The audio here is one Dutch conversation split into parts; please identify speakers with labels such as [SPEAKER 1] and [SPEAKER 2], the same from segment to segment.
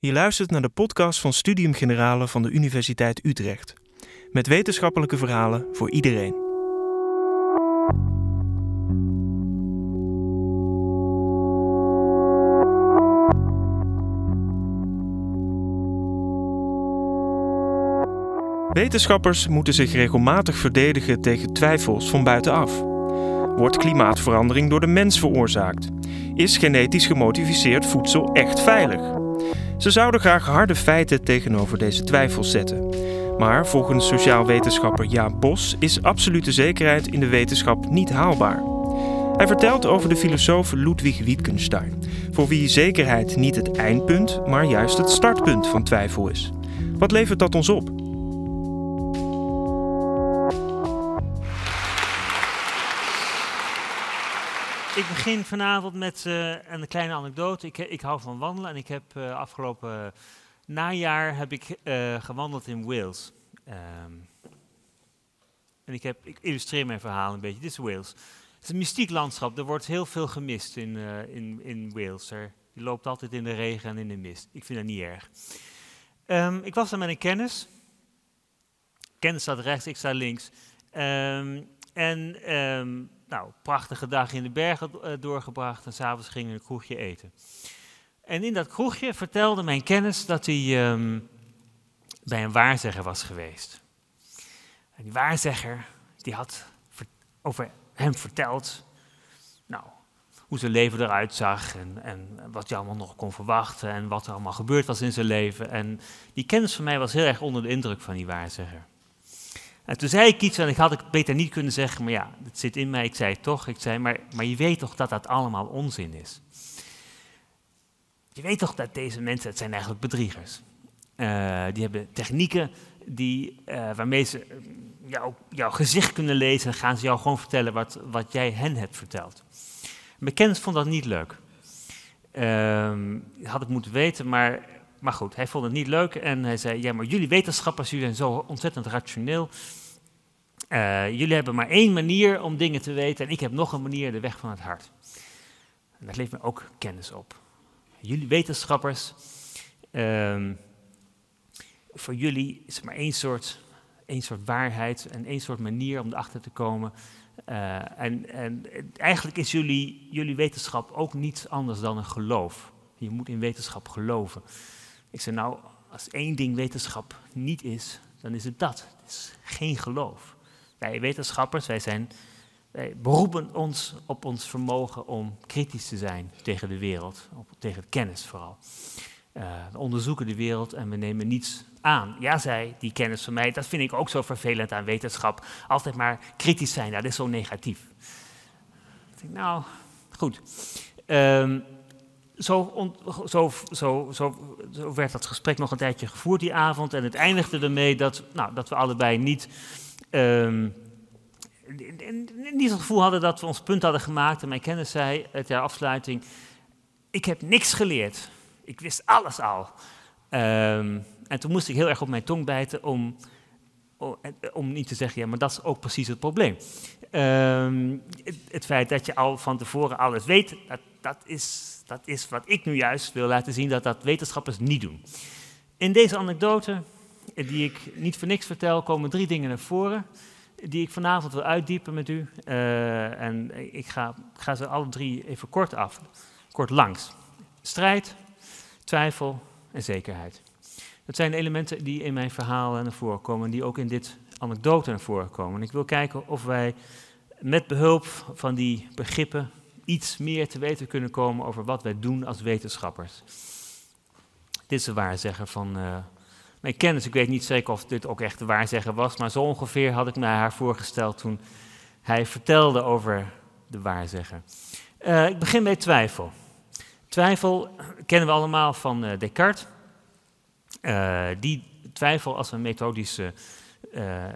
[SPEAKER 1] Je luistert naar de podcast van Studium Generale van de Universiteit Utrecht. Met wetenschappelijke verhalen voor iedereen. Wetenschappers moeten zich regelmatig verdedigen tegen twijfels van buitenaf. Wordt klimaatverandering door de mens veroorzaakt? Is genetisch gemodificeerd voedsel echt veilig? Ze zouden graag harde feiten tegenover deze twijfels zetten. Maar volgens sociaal wetenschapper Jaap Bos is absolute zekerheid in de wetenschap niet haalbaar. Hij vertelt over de filosoof Ludwig Wittgenstein, voor wie zekerheid niet het eindpunt, maar juist het startpunt van twijfel is. Wat levert dat ons op?
[SPEAKER 2] Ik begin vanavond met uh, een kleine anekdote. Ik, ik, hou van wandelen en ik heb uh, afgelopen najaar heb ik, gewandeld in Wales. Um, en ik, heb, ik illustreer mijn verhaal een beetje. Dit is Wales. Het is een mystiek landschap. Er wordt heel veel gemist in, in, in Wales. Er, je loopt altijd in de regen en in de mist. Ik vind dat niet erg. Um, ik was daar met een kennis. Kennis staat rechts, ik sta links. Um, en nou, prachtige dag in de bergen uh, doorgebracht en s'avonds gingen we een kroegje eten. En in dat kroegje vertelde mijn kennis dat hij um, bij een waarzegger was geweest. En die waarzegger die had over hem verteld nou, hoe zijn leven eruit zag en, en wat je allemaal nog kon verwachten en wat er allemaal gebeurd was in zijn leven. En die kennis van mij was heel erg onder de indruk van die waarzegger. En toen zei ik iets en ik had het beter niet kunnen zeggen, maar ja, het zit in mij, ik zei het toch. Ik zei, maar, maar je weet toch dat dat allemaal onzin is? Je weet toch dat deze mensen, het zijn eigenlijk bedriegers. Uh, die hebben technieken die, uh, waarmee ze jou, jouw gezicht kunnen lezen en gaan ze jou gewoon vertellen wat, wat jij hen hebt verteld. Mijn kennis vond dat niet leuk. Uh, had ik moeten weten, maar maar goed, hij vond het niet leuk en hij zei: Ja, maar jullie wetenschappers, jullie zijn zo ontzettend rationeel. Uh, jullie hebben maar één manier om dingen te weten en ik heb nog een manier, de weg van het hart. En dat levert me ook kennis op. Jullie wetenschappers, uh, voor jullie is er maar één soort, één soort waarheid en één soort manier om erachter te komen. Uh, en, en, eigenlijk is jullie, jullie wetenschap ook niets anders dan een geloof. Je moet in wetenschap geloven. Ik zei, nou, als één ding wetenschap niet is, dan is het dat. Het is geen geloof. Wij wetenschappers, wij, zijn, wij beroepen ons op ons vermogen om kritisch te zijn tegen de wereld, op, tegen kennis vooral. Uh, we onderzoeken de wereld en we nemen niets aan. Ja, zei die kennis van mij, dat vind ik ook zo vervelend aan wetenschap. Altijd maar kritisch zijn, dat is zo negatief. Ik denk, nou, goed. Zo, on, zo, zo, zo, zo, werd dat gesprek nog een tijdje gevoerd die avond. En het eindigde ermee dat, nou, dat we allebei niet, um, niet het gevoel hadden dat we ons punt hadden gemaakt. En mijn kennis zei ter afsluiting: Ik heb niks geleerd. Ik wist alles al. Um, en toen moest ik heel erg op mijn tong bijten om, om niet te zeggen: Ja, maar dat is ook precies het probleem. Um, het, het, feit dat je al van tevoren alles weet, dat, dat is dat is wat ik nu juist wil laten zien dat dat wetenschappers niet doen. In deze anekdote, die ik niet voor niks vertel, komen drie dingen naar voren die ik vanavond wil uitdiepen met u. Uh, en ik ga, ga, ze alle drie even kort af, kort langs. Strijd, twijfel en zekerheid. Dat zijn elementen die in mijn verhaal naar voren komen, die ook in dit anekdote naar voren komen. En ik wil kijken of wij met behulp van die begrippen iets meer te weten kunnen komen over wat wij doen als wetenschappers. Dit is de waarzegger van uh, mijn kennis. Ik weet niet zeker of dit ook echt de waarzegger was, maar zo ongeveer had ik mij haar voorgesteld toen hij vertelde over de waarzegger. Uh, ik begin bij twijfel. Twijfel kennen we allemaal van uh, Descartes. die twijfel als een methodische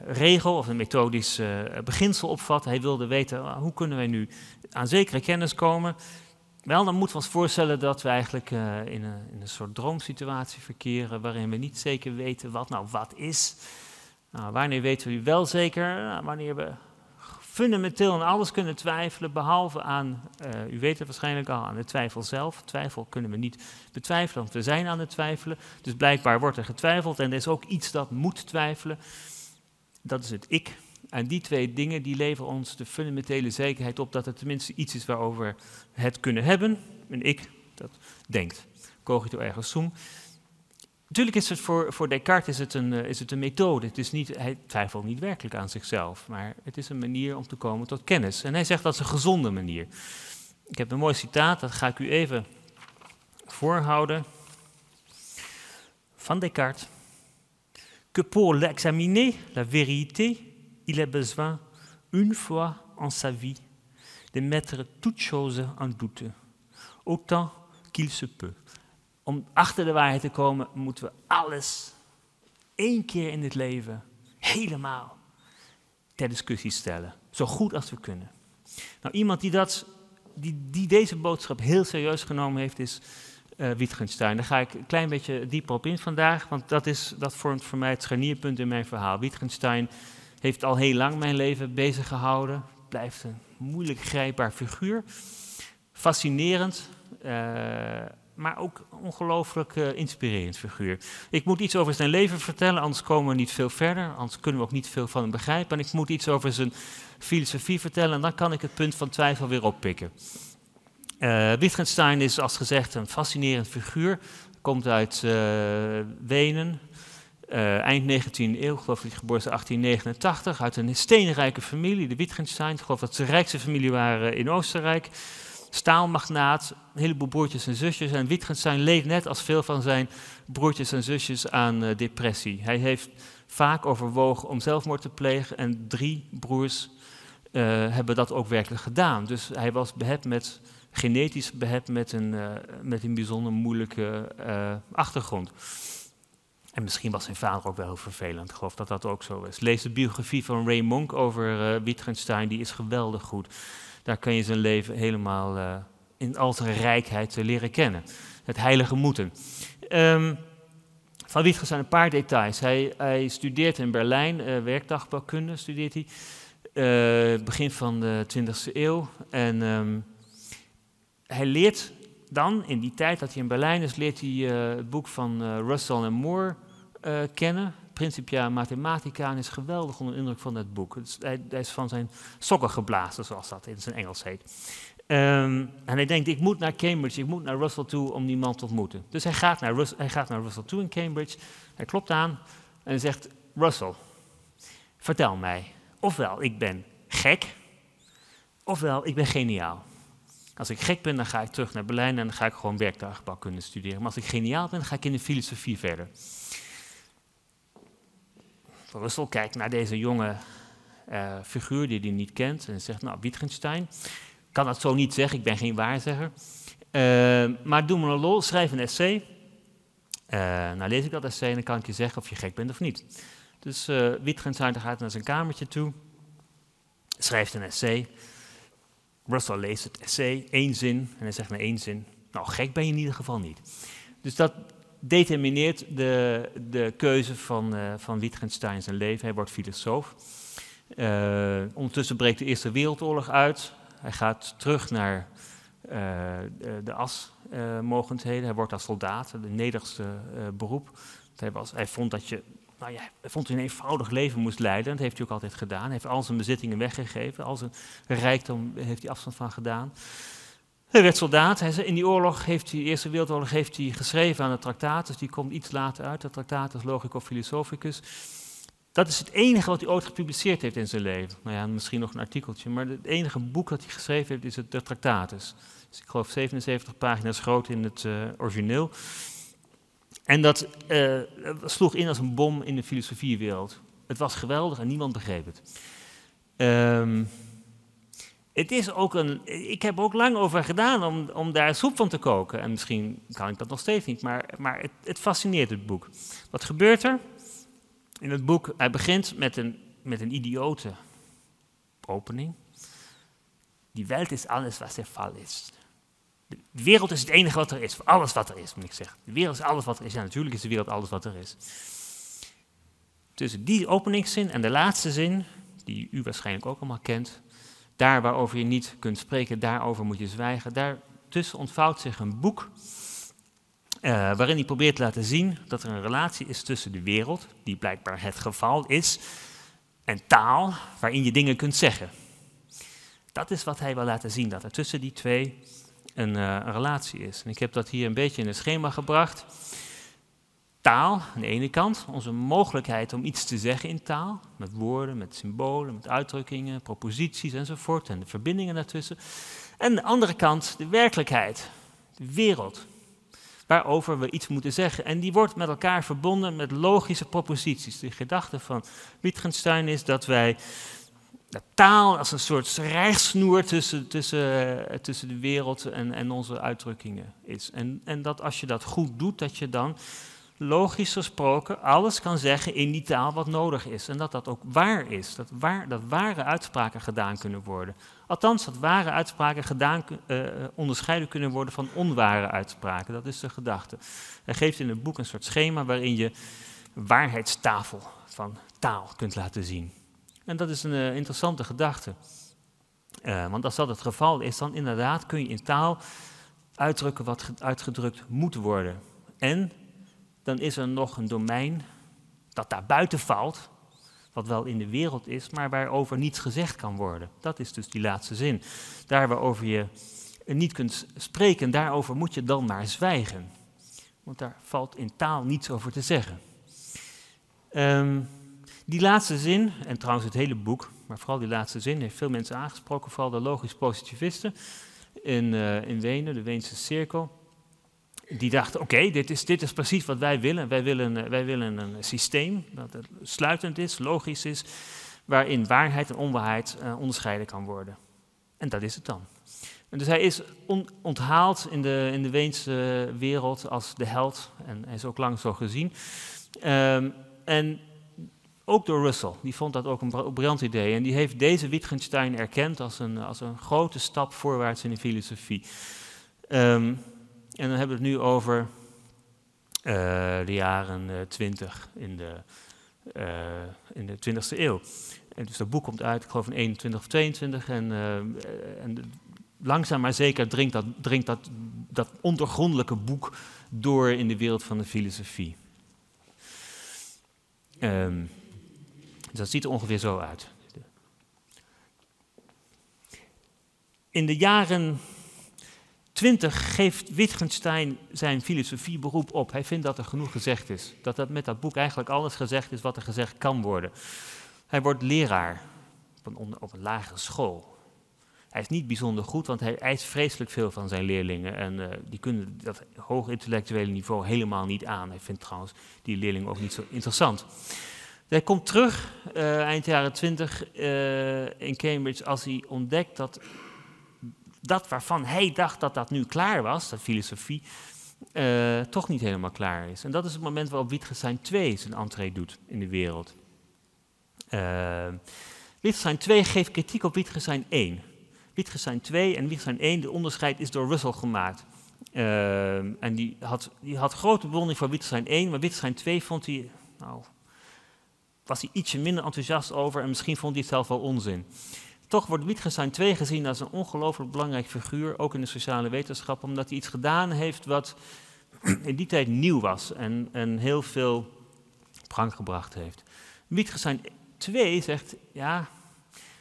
[SPEAKER 2] regel of een methodisch beginsel opvat. Hij wilde weten uh, hoe kunnen wij nu aan zekere kennis komen. Wel, dan moeten we ons voorstellen dat we eigenlijk in een, in, een, soort droomsituatie verkeren waarin we niet zeker weten wat nou wat is. Nou, wanneer weten we wel zeker? Nou, wanneer we fundamenteel aan alles kunnen twijfelen, behalve aan, uh, u weet het waarschijnlijk al, aan de twijfel zelf. Twijfel kunnen we niet betwijfelen, want we zijn aan het twijfelen. Dus blijkbaar wordt er getwijfeld en er is ook iets dat moet twijfelen. Dat is het ik. En die twee dingen die leveren ons de fundamentele zekerheid op dat er tenminste iets is waarover we het kunnen hebben. Een ik dat denkt. Cogito ergo sum. Natuurlijk is het voor, voor Descartes is het, een, eh, is het een methode. Het is niet, hij twijfelt niet werkelijk aan zichzelf, maar het is een manier om te komen tot kennis. En hij zegt dat is een gezonde manier. Ik heb een mooi citaat, dat ga ik u even voorhouden. Van Descartes. Que pour l'examiner, la vérité, il a besoin, une fois en sa vie, de mettre toute chose en doute, autant qu'il se peut om achter de waarheid te komen, moeten we alles één keer in het leven helemaal ter discussie stellen. Zo goed als we kunnen. Nou, iemand die, dat, die, die deze boodschap heel serieus genomen heeft, is uh, Wittgenstein. Daar ga ik een klein beetje dieper op in vandaag, want dat, is, dat vormt voor mij het scharnierpunt in mijn verhaal. Wittgenstein heeft al heel lang mijn leven bezig gehouden. Blijft een moeilijk grijpbaar figuur. Fascinerend. Uh, maar ook ongelooflijk uh, inspirerend figuur. Ik moet iets over zijn leven vertellen, anders komen we niet veel verder. Anders kunnen we ook niet veel van hem begrijpen. En ik moet iets over zijn filosofie vertellen en dan kan ik het punt van twijfel weer oppikken. Uh, Wittgenstein is, als gezegd, een fascinerend figuur. Komt uit Wenen, eind 19e eeuw, geloof ik, geboren in 1889. Uit een steenrijke familie, de Wittgensteins. Ik geloof dat ze de rijkste familie waren in Oostenrijk staalmagnaat, een heleboel broertjes en zusjes. En Wittgenstein leed net als veel van zijn broertjes en zusjes aan uh, depressie. Hij heeft vaak overwogen om zelfmoord te plegen en drie broers uh, hebben dat ook werkelijk gedaan. Dus hij was behept met, genetisch behept met een, met een bijzonder moeilijke achtergrond. En misschien was zijn vader ook wel heel vervelend. Ik geloof dat dat ook zo is. Lees de biografie van Ray Monk over Wittgenstein, die is geweldig goed. Daar kun je zijn leven helemaal uh, in al zijn rijkheid uh, leren kennen. Het heilige moeten. Um, van Wittgenstein een paar details. Hij, hij studeert in Berlijn, uh, werkdagbouwkunde studeert hij. begin van de 20e eeuw. En um, hij leert dan, in die tijd dat hij in Berlijn is, leert hij het boek van Russell en Moore kennen. Principia Mathematica en is geweldig onder indruk van het boek. hij, hij, is van zijn sokken geblazen, zoals dat in zijn Engels heet. Um, en hij denkt, ik moet naar Cambridge, ik moet naar Russell toe om die man te ontmoeten. Dus hij gaat naar, hij gaat naar Russell toe in Cambridge. Hij klopt aan en zegt, Russell, vertel mij, ofwel ik ben gek, ofwel ik ben geniaal. Als ik gek ben, dan ga ik terug naar Berlijn en dan ga ik gewoon werktuigbouw kunnen studeren. Maar als ik geniaal ben, dan ga ik in de filosofie verder. Russell kijkt naar deze jonge uh, figuur die hij niet kent en zegt, nou, Wittgenstein, kan dat zo niet zeggen, ik ben geen waarzegger. Uh, maar doe me een lol, schrijf een essay. Uh, nou lees ik dat essay en dan kan ik je zeggen of je gek bent of niet. Dus Wittgenstein gaat naar zijn kamertje toe, schrijft een essay. Russell leest het essay, één zin, en hij zegt naar één zin, nou gek ben je in ieder geval niet. Dus dat determineert de, de keuze van, uh, van Wittgenstein zijn leven. Hij wordt filosoof. Uh, ondertussen breekt de Eerste Wereldoorlog uit. Hij gaat terug naar uh, de, de asmogendheden. hij wordt als soldaat, de nederigste beroep. Hij vond dat je nou ja, hij vond een eenvoudig leven moest leiden. Dat heeft hij ook altijd gedaan. Hij heeft al zijn bezittingen weggegeven. Al zijn rijkdom heeft hij afstand van gedaan. Hij werd soldaat. Hij, in die oorlog heeft hij, de Eerste Wereldoorlog, heeft hij geschreven aan de Tractatus. Die komt iets later uit, de Tractatus Logico Philosophicus. Dat is het enige wat hij ooit gepubliceerd heeft in zijn leven. Nou ja, misschien nog een artikeltje, maar het enige boek dat hij geschreven heeft is het de Tractatus. Dus ik geloof 77 pagina's groot in het uh, origineel. En dat uh, sloeg in als een bom in de filosofiewereld. Het was geweldig en niemand begreep het. Um, het is ook een, ik heb ook lang over gedaan om, om daar soep van te koken. En misschien kan ik dat nog steeds niet, maar, maar het, het fascineert het boek. Wat gebeurt er? In het boek, hij begint met een, met een idiote opening. Die wereld is alles wat er val is. De wereld is het enige wat er is, alles wat er is, moet ik zeggen. De wereld is alles wat er is. Ja, natuurlijk is de wereld alles wat er is. Tussen die openingszin en de laatste zin die u waarschijnlijk ook allemaal kent. Daar waarover je niet kunt spreken, daarover moet je zwijgen. Daartussen ontvouwt zich een boek uh, waarin hij probeert te laten zien dat er een relatie is tussen de wereld, die blijkbaar het geval is, en taal, waarin je dingen kunt zeggen. Dat is wat hij wil laten zien, dat er tussen die twee een, uh, een relatie is. En ik heb dat hier een beetje in het schema gebracht. Taal, aan de ene kant, onze mogelijkheid om iets te zeggen in taal, met woorden, met symbolen, met uitdrukkingen, proposities enzovoort, en de verbindingen daartussen. En de andere kant de werkelijkheid, de wereld, waarover we iets moeten zeggen. En die wordt met elkaar verbonden met logische proposities. De gedachte van Wittgenstein is dat wij de taal als een soort rijgsnoer tussen, tussen, eh, tussen de wereld en, en onze uitdrukkingen is. En, en dat als je dat goed doet, dat je dan logisch gesproken alles kan zeggen in die taal wat nodig is. En dat dat ook waar is. Dat, waar, dat ware uitspraken gedaan kunnen worden. Althans, dat ware uitspraken gedaan, uh, onderscheiden kunnen worden van onware uitspraken. Dat is de gedachte. Hij geeft in het boek een soort schema waarin je waarheidstafel van taal kunt laten zien. En dat is een uh, interessante gedachte. Uh, want als dat het geval is, dan inderdaad kun je in taal uitdrukken wat uitgedrukt moet worden. En dan is er nog een domein dat daar buiten valt, wat wel in de wereld is, maar waarover niets gezegd kan worden. Dat is dus die laatste zin. Daar waarover je niet kunt spreken, daarover moet je dan maar zwijgen. Want daar valt in taal niets over te zeggen. Um, die laatste zin, en trouwens het hele boek, maar vooral die laatste zin, heeft veel mensen aangesproken, vooral de logisch positivisten in, uh, in Wenen, de Weense cirkel. Die dachten, oké, dit, is, dit is precies wat wij willen. Wij willen, uh, wij willen een systeem dat sluitend is, logisch is, waarin waarheid en onwaarheid uh, onderscheiden kan worden. En dat is het dan. Dus hij is on, onthaald in de, in de Weense wereld als de held, en hij is ook lang zo gezien. Um, en ook door Russell. Die vond dat ook een briljant idee. En die heeft deze Wittgenstein erkend als een, als een grote stap voorwaarts in de filosofie. Um, en dan hebben we het nu over uh, de jaren uh, 20 in de, uh, in de 20e eeuw. En dus dat boek komt uit, ik geloof in 21 of 22. En, eh, en langzaam maar zeker dringt, dat, dringt dat, dat ondergrondelijke boek door in de wereld van de filosofie. Um, dus dat ziet er ongeveer zo uit. In de jaren 20 geeft Wittgenstein zijn filosofieberoep op. Hij vindt dat er genoeg gezegd is. Dat, dat met dat boek eigenlijk alles gezegd is wat er gezegd kan worden. Hij wordt leraar op een, op een lagere school. Hij is niet bijzonder goed, want hij eist vreselijk veel van zijn leerlingen. En uh, die kunnen dat hoog intellectuele niveau helemaal niet aan. Hij vindt trouwens die leerlingen ook niet zo interessant. Hij komt terug uh, eind jaren 20 uh, in Cambridge als hij ontdekt dat dat waarvan hij dacht dat dat nu klaar was, dat filosofie, uh, toch niet helemaal klaar is. En dat is het moment waarop Wittgenstein 2 zijn entree doet in de wereld. Wittgenstein 2 geeft kritiek op Wittgenstein 1. Wittgenstein 2 en Wittgenstein 1, de onderscheid is door Russell gemaakt. en die had, die had grote bewondering voor Wittgenstein 1, maar Wittgenstein 2 vond hij, nou, was hij ietsje minder enthousiast over en misschien vond hij het zelf wel onzin. Toch wordt Wittgenstein 2 gezien als een ongelooflijk belangrijk figuur, ook in de sociale wetenschap, omdat hij iets gedaan heeft wat in die tijd nieuw was en, en heel veel op gebracht heeft. Wittgenstein 2 zegt, ja,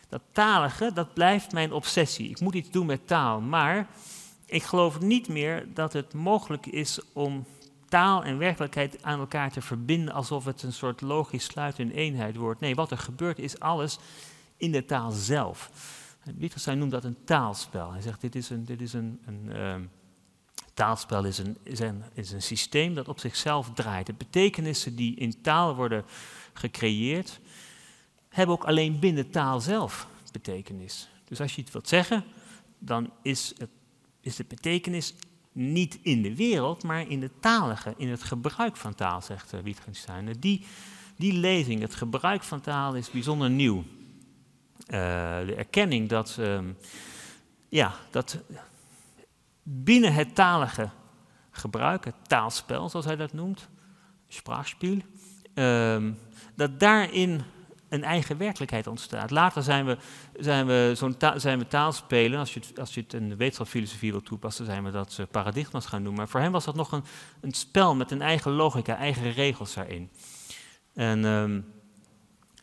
[SPEAKER 2] dat talige, dat blijft mijn obsessie. Ik moet iets doen met taal, maar ik geloof niet meer dat het mogelijk is om taal en werkelijkheid aan elkaar te verbinden alsof het een soort logisch sluitende eenheid wordt. Nee, wat er gebeurt is alles in de taal zelf. Wittgenstein noemt dat een taalspel. Hij zegt dit is een, dit is een, een uh, taalspel is een, is, een, is een systeem dat op zichzelf draait. De betekenissen die in taal worden gecreëerd, hebben ook alleen binnen taal zelf betekenis. Dus als je iets wilt zeggen, dan is, het, is de betekenis niet in de wereld, maar in de talige, in het gebruik van taal, zegt uh, Wittgenstein. Die, die lezing, het gebruik van taal, is bijzonder nieuw. Uh, de erkenning dat, uh, ja, dat binnen het talige gebruik, het taalspel zoals hij dat noemt, spraakspiel, ehm, dat daarin een eigen werkelijkheid ontstaat. Later zijn we, zijn we, zo'n zijn we taalspelen, als je, het, als je het in de wetenschapsfilosofie wil toepassen, zijn we dat uh, paradigma's gaan noemen. Maar voor hem was dat nog een, een spel met een eigen logica, eigen regels daarin. En um,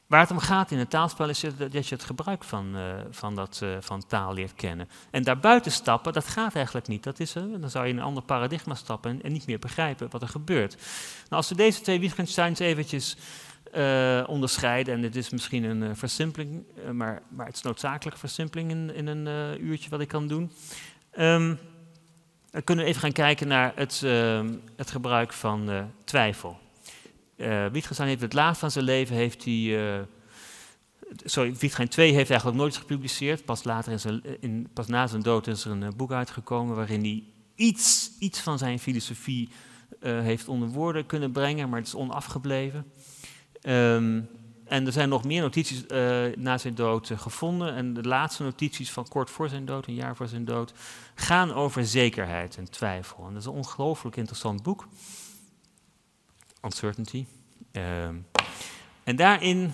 [SPEAKER 2] waar het om gaat in het taalspel is dat je het gebruik van, uh, van, dat, uh, van taal leert kennen. En daarbuiten stappen, dat gaat eigenlijk niet. Dat is, dan zou je in een ander paradigma stappen en, en niet meer begrijpen wat er gebeurt. Nou, als we deze twee Wittgensteins eventjes uh, onderscheiden. En dit is misschien een uh, versimpeling, uh, maar, maar het is noodzakelijk versimpeling in, in een uurtje wat ik kan doen. Dan kunnen we even gaan kijken naar het, ehm, het gebruik van twijfel. Wittgenstein heeft het laatst van zijn leven, heeft hij, sorry, Wittgenstein 2 heeft eigenlijk nooit gepubliceerd. Pas, later in zijn, in, pas na zijn dood is er een boek uitgekomen waarin hij iets, iets van zijn filosofie heeft onder woorden kunnen brengen, maar het is onafgebleven. Um, en er zijn nog meer notities uh, na zijn dood uh, gevonden. En de laatste notities van kort voor zijn dood, een jaar voor zijn dood, gaan over zekerheid en twijfel. En dat is een ongelooflijk interessant boek. Uncertainty. Um, en daarin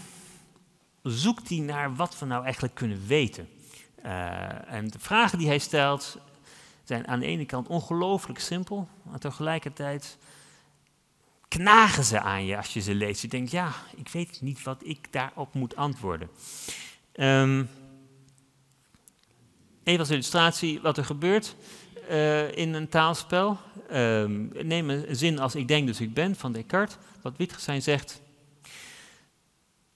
[SPEAKER 2] zoekt hij naar wat we nou eigenlijk kunnen weten. Uh, en de vragen die hij stelt zijn aan de ene kant ongelooflijk simpel, maar tegelijkertijd knagen ze aan je als je ze leest. Je denkt, ja, ik weet niet wat ik daarop moet antwoorden. Um, even als illustratie wat er gebeurt uh, in een taalspel. Um, neem een zin als ik denk dus ik ben van Descartes. Wat Wittgenstein zegt.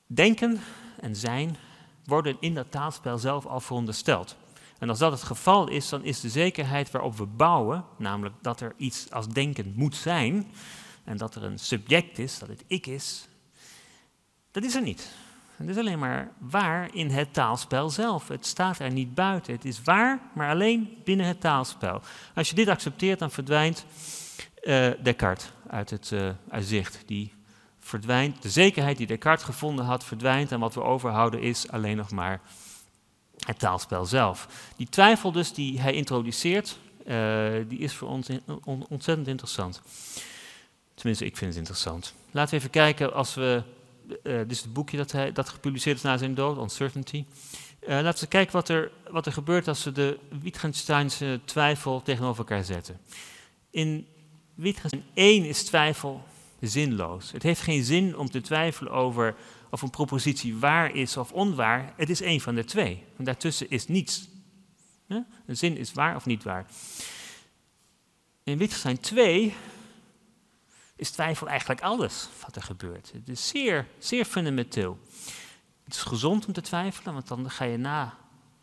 [SPEAKER 2] Denken en zijn worden in dat taalspel zelf al verondersteld. En als dat het geval is, dan is de zekerheid waarop we bouwen, namelijk dat er iets als denken moet zijn, en dat er een subject is, dat het ik is, dat is er niet. Het is alleen maar waar in het taalspel zelf. Het staat er niet buiten. Het is waar, maar alleen binnen het taalspel. Als je dit accepteert, dan verdwijnt uh, Descartes uit het uit zicht. Die verdwijnt, de zekerheid die Descartes gevonden had, verdwijnt. En wat we overhouden is alleen nog maar het taalspel zelf. Die twijfel dus die hij introduceert, uh, die is voor ons ontzettend interessant. Tenminste, ik vind het interessant. Laten we even kijken als we. Uh, dit is het boekje dat, hij, dat gepubliceerd is na zijn dood, Uncertainty. Uh, laten we kijken wat er, wat er gebeurt als we de Wittgensteinse twijfel tegenover elkaar zetten. In Wittgenstein 1 is twijfel zinloos. Het heeft geen zin om te twijfelen over of een propositie waar is of onwaar. Het is één van de twee. En daartussen is niets. Een zin is waar of niet waar. In Wittgenstein 2 is twijfel eigenlijk alles wat er gebeurt. Het is zeer, zeer fundamenteel. Het is gezond om te twijfelen, want dan ga je na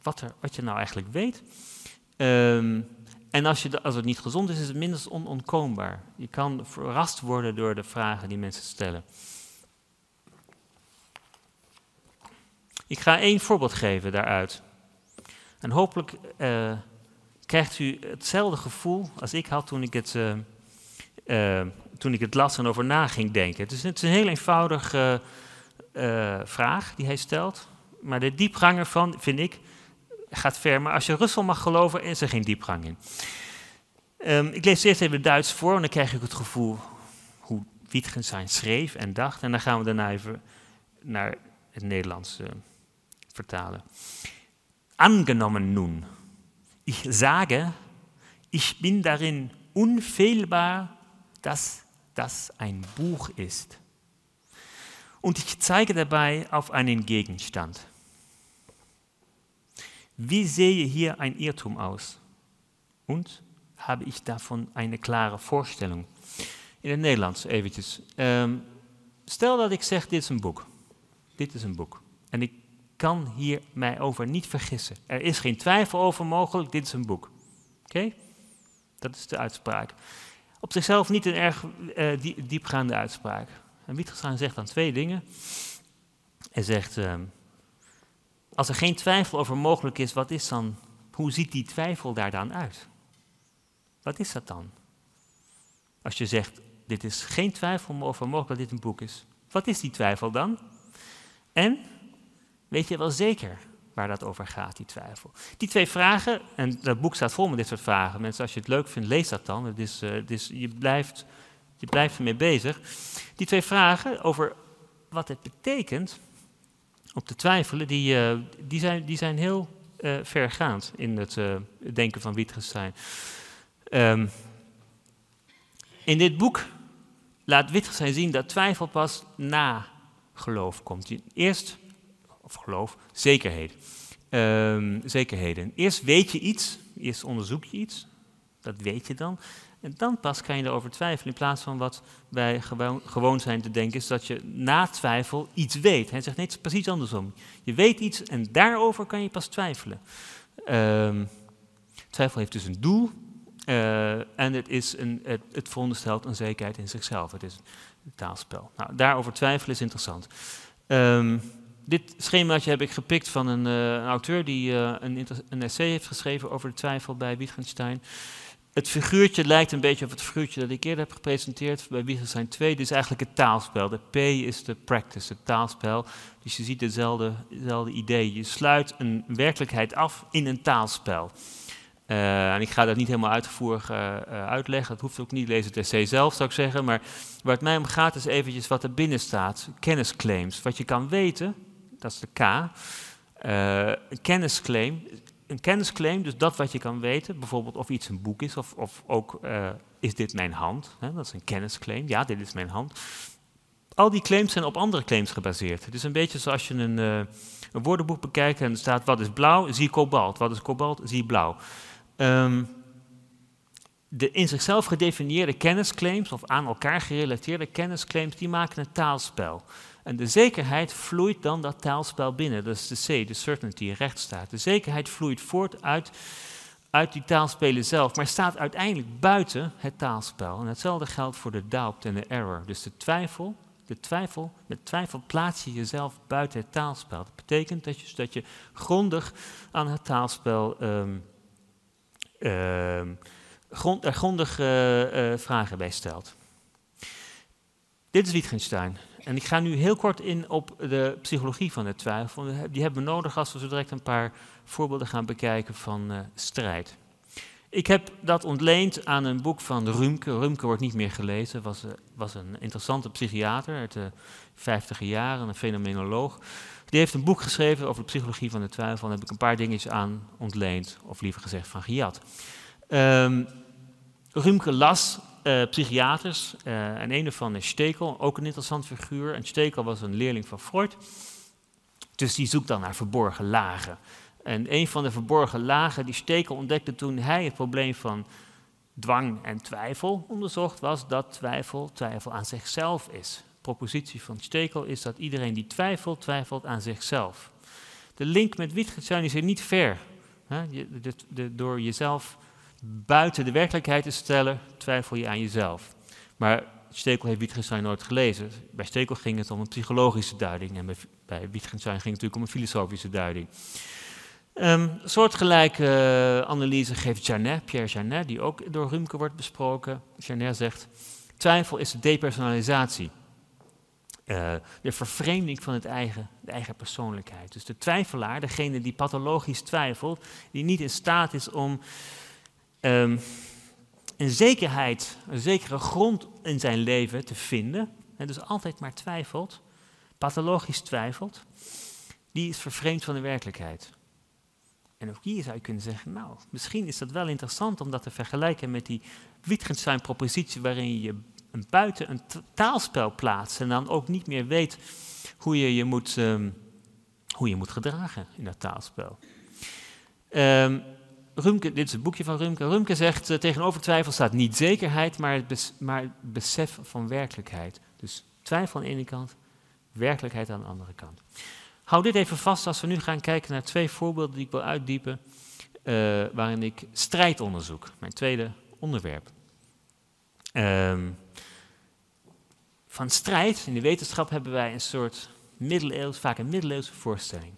[SPEAKER 2] wat, er, wat je nou eigenlijk weet. Um, en als, je, als het niet gezond is, is het minstens onontkoombaar. Je kan verrast worden door de vragen die mensen stellen. Ik ga één voorbeeld geven daaruit. En hopelijk uh, krijgt u hetzelfde gevoel als ik had toen ik het uh, uh, toen ik het las en over na ging denken. Het is, het is een heel eenvoudige uh, vraag die hij stelt. Maar de diepgang ervan, vind ik, gaat ver. Maar als je Russell mag geloven, is er geen diepgang in. Um, ik lees eerst even Duits voor, en dan krijg ik het gevoel hoe Wittgenstein schreef en dacht. En dan gaan we daarna even naar het Nederlands uh, vertalen. Angenommen nun, ich sage, ich bin darin unfehlbar, dass das ein Buch ist. Und ich zeige dabei auf einen Gegenstand. Wie sehe hier ein Irrtum aus? Und habe ich davon eine klare Vorstellung? In het Nederlands eventjes. Um, stel dat ik zeg, dit is een boek. Dit is een boek. En ik kan hier mij over niet vergissen. Er is geen twijfel over mogelijk, dit is een boek. Oké? Okay? Dat is de uitspraak op zichzelf niet een erg uh, diepgaande uitspraak. En Wittgenstein zegt dan twee dingen. Hij zegt, uh, als er geen twijfel over mogelijk is, wat is dan, hoe ziet die twijfel daar dan uit? Wat is dat dan? Als je zegt, dit is geen twijfel over mogelijk dat dit een boek is. Wat is die twijfel dan? En weet je wel zeker waar dat over gaat, die twijfel. Die twee vragen, en dat boek staat vol met dit soort vragen. Mensen, als je het leuk vindt, lees dat dan. Het is, uh, het is, je, blijft, je blijft ermee bezig. Die twee vragen over wat het betekent, op te twijfelen, die, eh, die, zijn, die zijn heel uh, vergaand in het denken van Wittgenstein. Um, in dit boek laat Wittgenstein zien dat twijfel pas na geloof komt. Eerst, of geloof, zekerheden. Um, zekerheden. Eerst weet je iets, eerst onderzoek je iets, dat weet je dan. En dan pas kan je erover twijfelen. In plaats van wat wij gewoon, gewoon zijn te denken, is dat je na twijfel iets weet. Hij zegt net precies andersom. Je weet iets en daarover kan je pas twijfelen. Um, twijfel heeft dus een doel. Uh, en het, is een, het, het veronderstelt een zekerheid in zichzelf. Het is een taalspel. Nou, daarover twijfelen is interessant. Um, dit schemaatje heb ik gepikt van een, een auteur die uh, een, een, essay heeft geschreven over de twijfel bij Wittgenstein. Het figuurtje lijkt een beetje op het figuurtje dat ik eerder heb gepresenteerd bij Wittgenstein 2. Dit is eigenlijk het taalspel. De P is de practice, het taalspel. Dus je ziet hetzelfde, idee. Je sluit een werkelijkheid af in een taalspel. Uh, en ik ga dat niet helemaal uh, uitleggen. Dat hoeft ook niet. Lees het essay zelf, zou ik zeggen. Maar waar het mij om gaat is eventjes wat er binnen staat. Kennisclaims. Wat je kan weten, dat is de K. een kennisclaim een kennisclaim, dus dat wat je kan weten, bijvoorbeeld of iets een boek is, of, of ook uh, is dit mijn hand, hè, dat is een kennisclaim, ja, dit is mijn hand. Al die claims zijn op andere claims gebaseerd. Het is een beetje zoals je een, uh, een woordenboek bekijkt en er staat wat is blauw, zie kobalt, wat is kobalt, zie blauw. Um, de in zichzelf gedefinieerde kennisclaims, of aan elkaar gerelateerde kennisclaims, die maken een taalspel. En de zekerheid vloeit dan dat taalspel binnen. Dat is de C, de certainty, recht staat. De zekerheid vloeit voort uit, uit die taalspelen zelf, maar staat uiteindelijk buiten het taalspel. En hetzelfde geldt voor de doubt en de error. Dus de twijfel, de twijfel, met twijfel plaats je jezelf buiten het taalspel. Dat betekent dat je, dat je grondig aan het taalspel grond, er grondig uh, uh, vragen bij stelt. Dit is Wittgenstein. En ik ga nu heel kort in op de psychologie van de twijfel. Die hebben we nodig als we zo direct een paar voorbeelden gaan bekijken van uh, strijd. Ik heb dat ontleend aan een boek van Rumke. Rumke wordt niet meer gelezen, was, uh, was een interessante psychiater uit de 50 jaren, een fenomenoloog. Die heeft een boek geschreven over de psychologie van de twijfel. Daar heb ik een paar dingetjes aan ontleend, of liever gezegd van gejat. Um, Rumke las uh, psychiaters. Uh, en een daarvan is Stekel, ook een interessant figuur. En Stekel was een leerling van Freud. Dus die zoekt dan naar verborgen lagen. En een van de verborgen lagen die Stekel ontdekte toen hij het probleem van dwang en twijfel onderzocht, was dat twijfel twijfel aan zichzelf is. De propositie van Stekel is dat iedereen die twijfelt, twijfelt aan zichzelf. De link met Wittgenstein is hier niet ver. De, door jezelf buiten de werkelijkheid te stellen, twijfel je aan jezelf. Maar Stekel heeft Wittgenstein nooit gelezen. Bij Stekel ging het om een psychologische duiding en bij, Wittgenstein ging het natuurlijk om een filosofische duiding. Um, soortgelijke uh, analyse geeft Janet, Pierre Janet, die ook door Rumke wordt besproken. Janet zegt, twijfel is de depersonalisatie. Uh, de vervreemding van het eigen, de eigen persoonlijkheid. Dus de twijfelaar, degene die pathologisch twijfelt, die niet in staat is om um, een zekerheid, een zekere grond in zijn leven te vinden, en dus altijd maar twijfelt, pathologisch twijfelt, die is vervreemd van de werkelijkheid. En ook hier zou je kunnen zeggen, nou, misschien is dat wel interessant om dat te vergelijken met die Wittgenstein-propositie waarin je een buiten een taalspel plaatst en dan ook niet meer weet hoe je je moet, um, hoe je moet gedragen in dat taalspel. Um, Rumke, dit is het boekje van Rumke. Rumke zegt, uh, tegenover twijfel staat niet zekerheid, maar het, maar besef van werkelijkheid. Dus twijfel aan de ene kant, werkelijkheid aan de andere kant. Hou dit even vast als we nu gaan kijken naar twee voorbeelden die ik wil uitdiepen, uh, waarin ik strijd onderzoek, mijn tweede onderwerp. Um, van strijd, in de wetenschap hebben wij een soort middeleeuws, vaak een middeleeuwse voorstelling.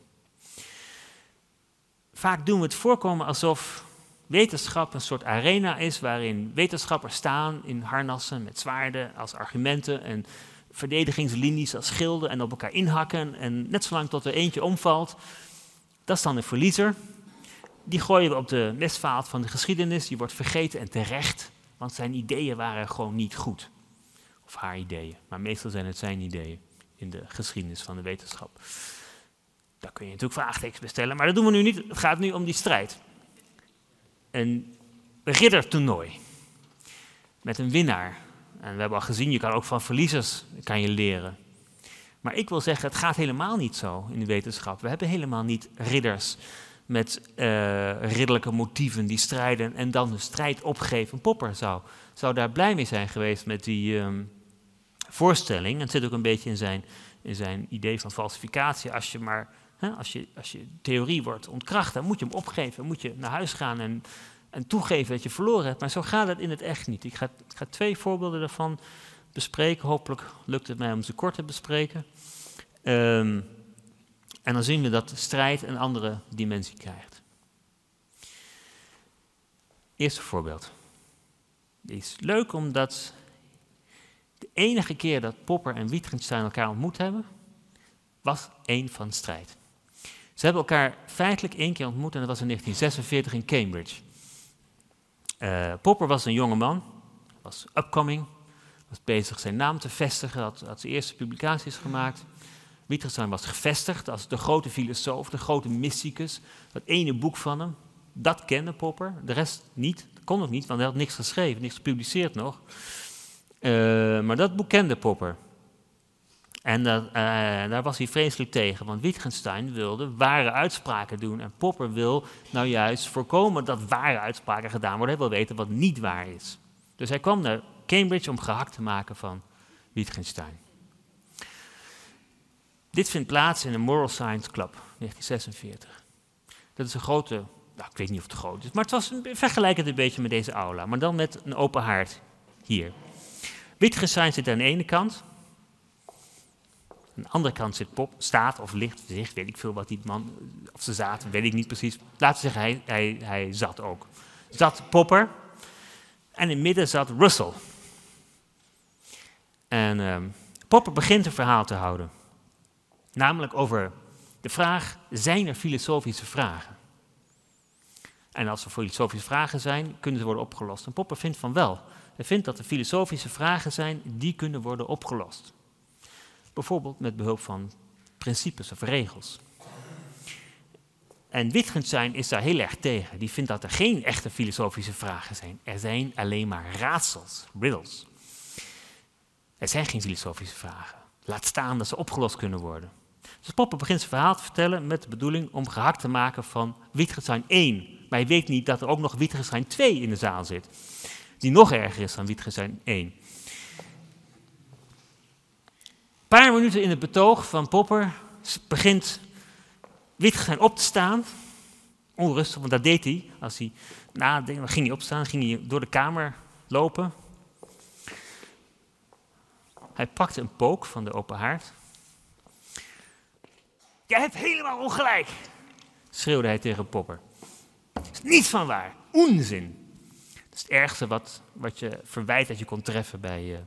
[SPEAKER 2] Vaak doen we het voorkomen alsof wetenschap een soort arena is waarin wetenschappers staan in harnassen met zwaarden als argumenten en verdedigingslinies als schilden en op elkaar inhakken en net zolang tot er eentje omvalt, dat is dan een verliezer. Die gooien we op de mestvaalt van de geschiedenis, die wordt vergeten en terecht, want zijn ideeën waren gewoon niet goed. Of haar ideeën, maar meestal zijn het zijn ideeën in de geschiedenis van de wetenschap. Daar kun je natuurlijk vraagtekens bestellen, maar dat doen we nu niet. Het gaat nu om die strijd. Een riddertoernooi met een winnaar. En we hebben al gezien, je kan ook van verliezers kan je leren. Maar ik wil zeggen, het gaat helemaal niet zo in de wetenschap. We hebben helemaal niet ridders met uh, ridderlijke motieven die strijden en dan de strijd opgeven. Popper zou, zou daar blij mee zijn geweest met die um, voorstelling. het zit ook een beetje in zijn, in zijn idee van falsificatie. Als je maar, als, je, als je theorie wordt ontkracht, dan moet je hem opgeven. moet je naar huis gaan en, en toegeven dat je verloren hebt. Maar zo gaat het in het echt niet. Ik ga, ik ga twee voorbeelden daarvan bespreken. Hopelijk lukt het mij om ze kort te bespreken. Um, en dan zien we dat strijd een andere dimensie krijgt. Eerste voorbeeld. Die is leuk omdat de enige keer dat Popper en Wittgenstein elkaar ontmoet hebben, was één van strijd. Ze hebben elkaar feitelijk één keer ontmoet en dat was in 1946 in Cambridge. Uh, Popper was een jonge man, was upcoming, was bezig zijn naam te vestigen, had, zijn eerste publicaties gemaakt. Wittgenstein was gevestigd als de grote filosoof, de grote mysticus. Dat ene boek van hem, dat kende Popper. De rest niet. Kon ook niet, want hij had niks geschreven, niks gepubliceerd nog. Uh, maar dat boek kende Popper. En dat, uh, daar was hij vreselijk tegen, want Wittgenstein wilde ware uitspraken doen. En Popper wil nou juist voorkomen dat ware uitspraken gedaan worden. Hij wil weten wat niet waar is. Dus hij kwam naar Cambridge om gehakt te maken van Wittgenstein. Dit vindt plaats in de Moral Science Club, 1946. Dat is een grote, nou, ik weet niet of het groot is, maar het was vergelijkend een beetje met deze aula, maar dan met een open haard hier. Wittgenstein zit aan de ene kant, aan de andere kant zit Pop, staat of ligt, zich, weet ik veel wat die man, of ze zaten, weet ik niet precies. Laten we zeggen, hij, hij, hij zat ook. Zat Popper en in het midden zat Russell. En um, Popper begint een verhaal te houden. Namelijk over de vraag, zijn er filosofische vragen? En als er filosofische vragen zijn, kunnen ze worden opgelost. En Popper vindt van wel. Hij vindt dat er filosofische vragen zijn die kunnen worden opgelost. Bijvoorbeeld met behulp van principes of regels. En Wittgenstein is daar heel erg tegen. Die vindt dat er geen echte filosofische vragen zijn. Er zijn alleen maar raadsels, riddles. Er zijn geen filosofische vragen. Laat staan dat ze opgelost kunnen worden. Dus Popper begint zijn verhaal te vertellen met de bedoeling om gehakt te maken van Wittgenstein 1. Maar hij weet niet dat er ook nog Wittgenstein 2 in de zaal zit. Die nog erger is dan Wittgenstein 1. Een paar minuten in het betoog van Popper begint Wittgenstein op te staan. Onrustig, want dat deed hij. Als hij nadenkt, dan ging hij opstaan, ging hij door de kamer lopen. Hij pakte een pook van de open haard Jij hebt helemaal ongelijk, schreeuwde hij tegen Popper. Dat is niets van waar, onzin. Dat is het ergste wat, wat je verwijt dat je kon treffen bij, uh,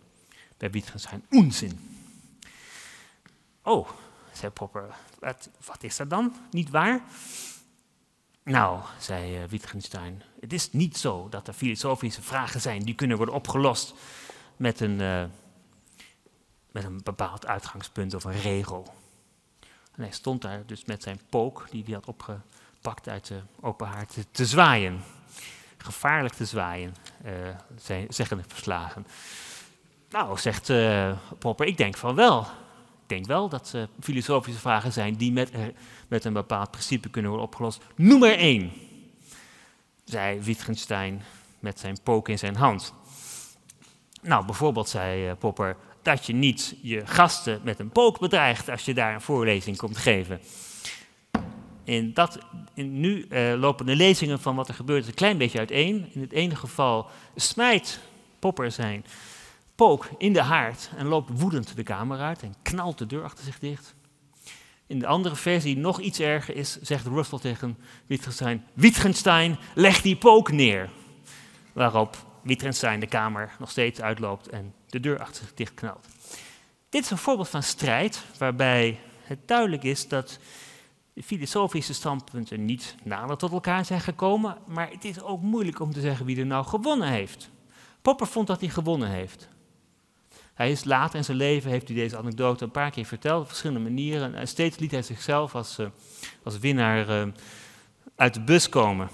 [SPEAKER 2] bij Wittgenstein. Onzin. Oh, zei Popper, wat, wat is dat dan? Niet waar? Nou, zei uh, Wittgenstein, het is niet zo dat er filosofische vragen zijn die kunnen worden opgelost met een, uh, met een bepaald uitgangspunt of een regel. En hij stond daar dus met zijn pook, die hij had opgepakt uit de open haard, te, zwaaien. Gevaarlijk te zwaaien, uh, zeggen de verslagen. Nou, zegt Popper, ik denk van wel. Denk wel dat uh, filosofische vragen zijn die met, met een bepaald principe kunnen worden opgelost. Noem er één, zei Wittgenstein met zijn pook in zijn hand. Nou, bijvoorbeeld zei Popper, dat je niet je gasten met een pook bedreigt als je daar een voorlezing komt geven. En dat, in nu uh, lopen de lezingen van wat er gebeurt een klein beetje uiteen. In het ene geval smijt Popper zijn pook in de haard en loopt woedend de kamer uit en knalt de deur achter zich dicht. In de andere versie, nog iets erger is, zegt Russell tegen Wittgenstein: Wittgenstein, leg die pook neer. Waarop Wittgenstein de kamer nog steeds uitloopt en de deur achter zich dichtknalt. Dit is een voorbeeld van strijd waarbij het duidelijk is dat de filosofische standpunten niet nader tot elkaar zijn gekomen, maar het is ook moeilijk om te zeggen wie er nou gewonnen heeft. Popper vond dat hij gewonnen heeft. Hij is later in zijn leven, heeft hij deze anekdote een paar keer verteld op verschillende manieren. En steeds liet hij zichzelf als, uh, als winnaar uh, uit de bus komen.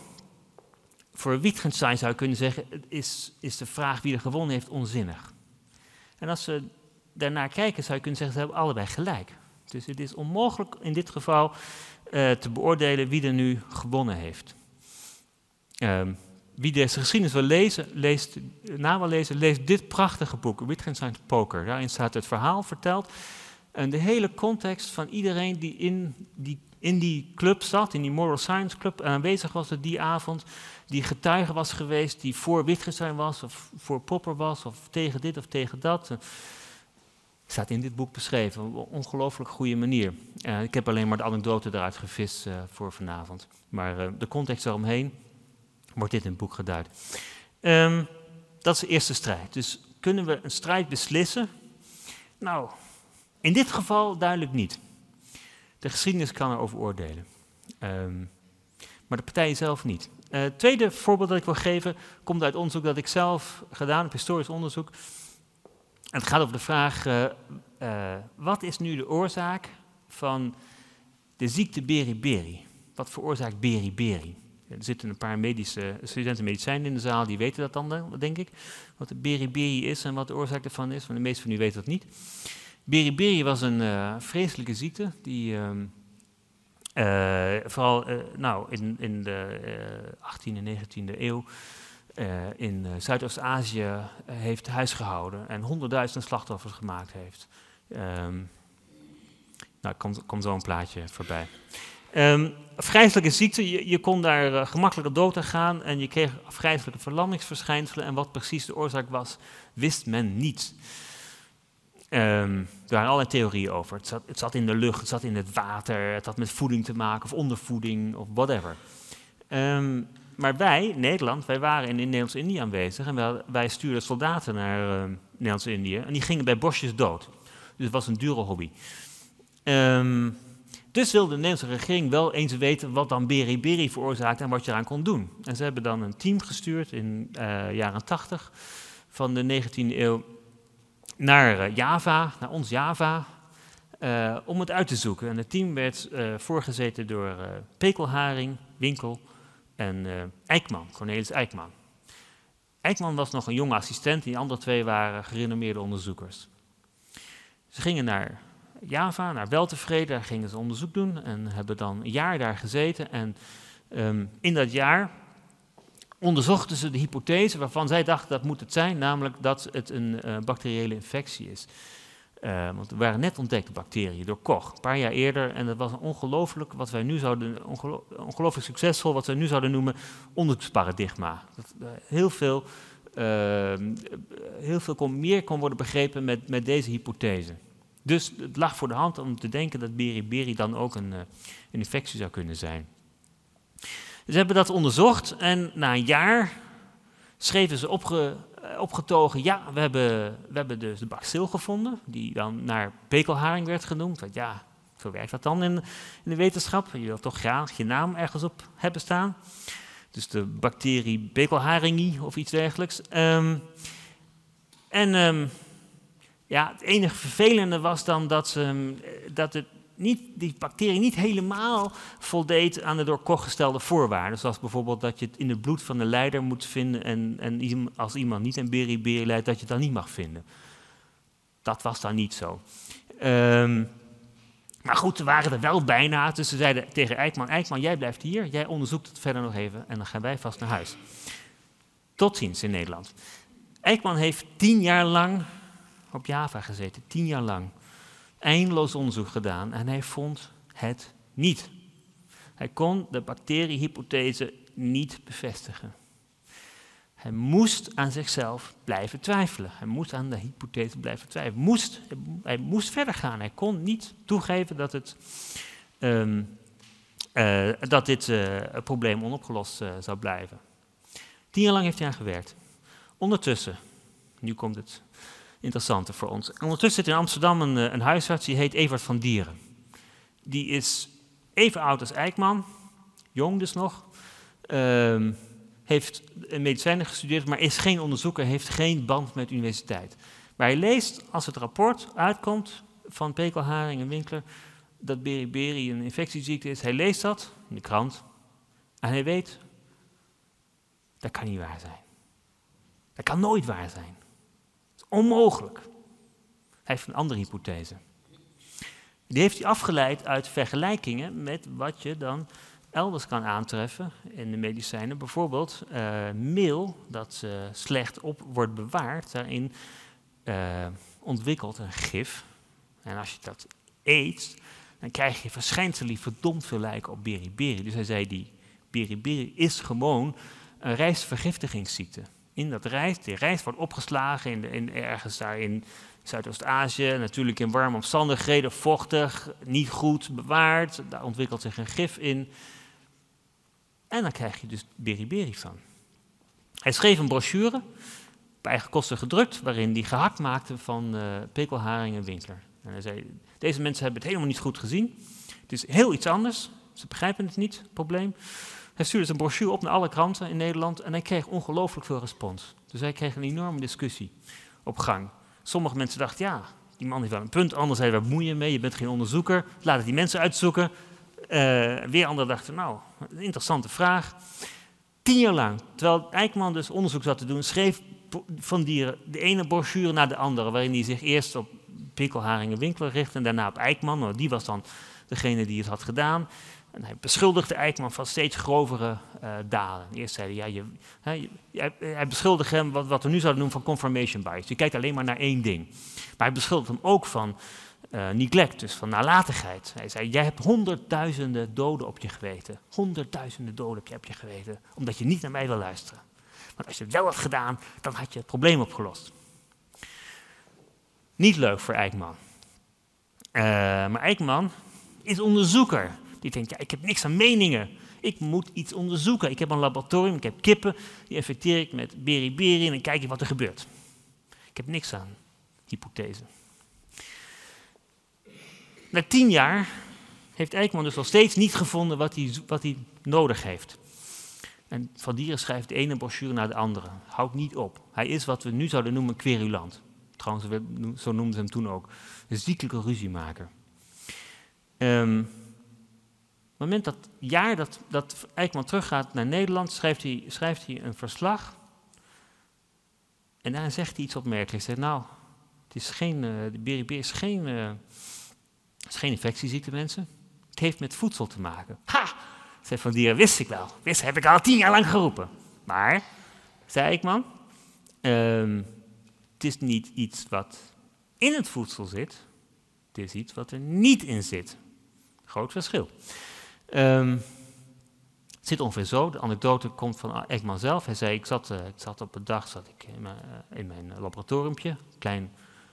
[SPEAKER 2] Voor Wittgenstein zou je kunnen zeggen, is, is de vraag wie er gewonnen heeft onzinnig. En als we daarnaar kijken, zou je kunnen zeggen, ze hebben allebei gelijk. Dus het is onmogelijk in dit geval uh, te beoordelen wie er nu gewonnen heeft. Um, wie deze geschiedenis wil lezen, leest, na lezen, leest dit prachtige boek, Wittgenstein's Poker. Daarin staat het verhaal verteld en de hele context van iedereen die in die, in die club zat, in die Moral Science Club, aanwezig was op die avond, die getuige was geweest, die voor Wittgenstein was, of voor Popper was, of tegen dit of tegen dat. Staat in dit boek beschreven, op een ongelooflijk goede manier. Uh, ik heb alleen maar de anekdote eruit gevist uh, voor vanavond. Maar uh, de context eromheen, wordt dit in het boek geduid. Um, dat is de eerste strijd. Dus kunnen we een strijd beslissen? Nou, in dit geval duidelijk niet. De geschiedenis kan erover oordelen. Um, maar de partijen zelf niet. Uh, het tweede voorbeeld dat ik wil geven komt uit onderzoek dat ik zelf gedaan heb, historisch onderzoek. En het gaat over de vraag, uh, uh, wat is nu de oorzaak van de ziekte beriberi? Wat veroorzaakt beriberi? Er zitten een paar medische, studenten medicijn in de zaal, die weten dat dan, denk ik. Wat de beriberi is en wat de oorzaak ervan is, maar de meeste van u weten dat niet. Beriberi was een uh, vreselijke ziekte die uh, uh, vooral uh, nou, in, in de 18e en 19e eeuw in Zuidoost-Azië heeft huisgehouden en honderdduizenden slachtoffers gemaakt heeft. Um, nou, komt, komt zo een plaatje voorbij. Um, afgrijzelijke ziekte, je, je kon daar uh, gemakkelijker dood aan gaan en je kreeg afgrijzelijke verlammingsverschijnselen. En wat precies de oorzaak was, wist men niet. Um, er waren allerlei theorieën over. Het zat, het zat, in de lucht, het zat in het water, het had met voeding te maken of ondervoeding of whatever. Um, maar wij, Nederland, wij waren in, in Nederlands-Indië aanwezig en wij, stuurden soldaten naar uh, Nederlands-Indië en die gingen bij bosjes dood. Dus het was een dure hobby. Dus wilde de Nederlandse regering wel eens weten wat dan beriberi veroorzaakte en wat je eraan kon doen. En ze hebben dan een team gestuurd in de uh, jaren 80 van de 19e eeuw naar uh, Java, naar ons Java, uh, om het uit te zoeken. En het team werd voorgezeten door Pekelharing, Winkel en Eijkman, Cornelis Eijkman. Eijkman was nog een jonge assistent, die andere twee waren gerenommeerde onderzoekers. Ze gingen naar Java, naar weltevreden. Daar gingen ze onderzoek doen en hebben dan een jaar daar gezeten. En um, in dat jaar onderzochten ze de hypothese waarvan zij dachten dat moet het zijn, namelijk dat het een uh, bacteriële infectie is. Uh, want er waren net ontdekte bacteriën door Koch, een paar jaar eerder. En dat was een ongelooflijk, wat wij nu zouden, ongelo ongelooflijk succesvol, wat wij nu zouden noemen onderzoeksparadigma. Dat, uh, heel veel, heel veel kon, meer kon worden begrepen met, met deze hypothese. Dus het lag voor de hand om te denken dat beriberi dan ook een, uh, een infectie zou kunnen zijn. Ze hebben dat onderzocht en na een jaar schreven ze opge, opgetogen, ja, we hebben, we hebben dus de bacil gevonden, die dan naar pekelharing werd genoemd. Want ja, zo werkt dat dan in, in de wetenschap. Je wilt toch graag je naam ergens op hebben staan. Dus de bacterie pekelharingi of iets dergelijks. Um, en um, ja, het enige vervelende was dan dat, ze, dat het niet, die bacterie niet helemaal voldeed aan de door Koch gestelde voorwaarden. Zoals bijvoorbeeld dat je het in het bloed van de leider moet vinden en, en als iemand niet een beriberi leidt, dat je het dan niet mag vinden. Dat was dan niet zo. Um, maar goed, ze waren er wel bijna, dus ze zeiden tegen Eikman, Eikman, jij blijft hier, jij onderzoekt het verder nog even en dan gaan wij vast naar huis. Tot ziens in Nederland. Eikman heeft tien jaar lang op Java gezeten, tien jaar lang. Eindeloos onderzoek gedaan en hij vond het niet. Hij kon de bacteriehypothese niet bevestigen. Hij moest aan zichzelf blijven twijfelen. Hij moest aan de hypothese blijven twijfelen. Moest, hij moest verder gaan. Hij kon niet toegeven dat, het, um, uh, dat dit uh, probleem onopgelost uh, zou blijven. Tien jaar lang heeft hij aan gewerkt. Ondertussen, nu komt het interessante voor ons. ondertussen zit in Amsterdam een, eh, een huisarts, die heet Evert van Dieren. Die is even oud als Eijkman, jong dus nog. Uh, heeft medicijnen gestudeerd, maar is geen onderzoeker, heeft geen band met de universiteit. Maar hij leest, als het rapport uitkomt van Pekelharing en Winkler, dat beriberi een infectieziekte is, hij leest dat in de krant en hij weet, dat kan niet waar zijn. Dat kan nooit waar zijn. Onmogelijk. Hij heeft een andere hypothese. Die heeft hij afgeleid uit vergelijkingen met wat je dan elders kan aantreffen in de medicijnen. Bijvoorbeeld uh, meel dat uh, slecht op wordt bewaard, daarin uh, ontwikkelt een gif. En als je dat eet, dan krijg je verschijnselen verdomd veel lijken op beriberi. Dus hij zei, die beriberi is gewoon een rijstvergiftigingsziekte. In dat rijst, die rijst wordt opgeslagen in, in ergens daar in Zuidoost-Azië, natuurlijk in warme omstandigheden, vochtig, niet goed bewaard. Daar ontwikkelt zich een gif in. En dan krijg je dus beriberi van. Hij schreef een brochure, op eigen kosten gedrukt, waarin hij gehakt maakte van uh, en winkler. En hij zei, deze mensen hebben het helemaal niet goed gezien. Het is heel iets anders. Ze begrijpen het niet, probleem. Hij stuurde zijn brochure op naar alle kranten in Nederland en hij kreeg ongelooflijk veel respons. Dus hij kreeg een enorme discussie op gang. Sommige mensen dachten, ja, die man heeft wel een punt. Anderen zeiden, waar bemoei je mee? Je bent geen onderzoeker. Laat het die mensen uitzoeken. Uh, weer anderen dachten, nou, een interessante vraag. Tien jaar lang, terwijl Eijkman dus onderzoek zat te doen, schreef van dieren de ene brochure naar de andere, waarin hij zich eerst op Pikkelharingen Winkler richtte en daarna op Eijkman. Nou, die was dan degene die het had gedaan. En hij beschuldigde Eijkman van steeds grovere uh, daden. Eerst zei hij, ja, je, hij, hij beschuldigde hem wat, wat, we nu zouden noemen van confirmation bias. Je kijkt alleen maar naar één ding. Maar hij beschuldigde hem ook van uh, neglect, dus van nalatigheid. Hij zei, jij hebt honderdduizenden doden op je geweten. Honderdduizenden doden heb je op je geweten, omdat je niet naar mij wil luisteren. Want als je het wel had gedaan, dan had je het probleem opgelost. Niet leuk voor Eijkman. Uh, maar Eijkman is onderzoeker. Die denkt, ja, ik heb niks aan meningen. Ik moet iets onderzoeken. Ik heb een laboratorium, ik heb kippen. Die infecteer ik met beriberi en dan kijk ik wat er gebeurt. Ik heb niks aan hypothese. Na tien jaar heeft Eijkman dus nog steeds niet gevonden wat hij, wat hij nodig heeft. En Van Dieren schrijft de ene brochure naar de andere. Houdt niet op. Hij is wat we nu zouden noemen querulant. Trouwens, zo noemden ze hem toen ook. Een ziekelijke ruziemaker. Um, op het moment dat jaar dat, dat Eijkman teruggaat naar Nederland, schrijft hij, schrijft hij een verslag. En daarin zegt hij iets opmerkelijks. Hij zegt, nou, het is geen, uh, de beriberi is geen, uh, is geen infectieziekte, mensen. Het heeft met voedsel te maken. Ha! Zei Van Dieren, wist ik wel. Wist, heb ik al tien jaar lang geroepen. Maar, zei Eijkman, um, het is niet iets wat in het voedsel zit. Het is iets wat er niet in zit. Groot verschil. Um, het zit ongeveer zo, de anekdote komt van Ekman zelf. Hij zei, ik zat, uh, ik zat op een dag zat ik in mijn, uh, in mijn laboratoriumpje, klein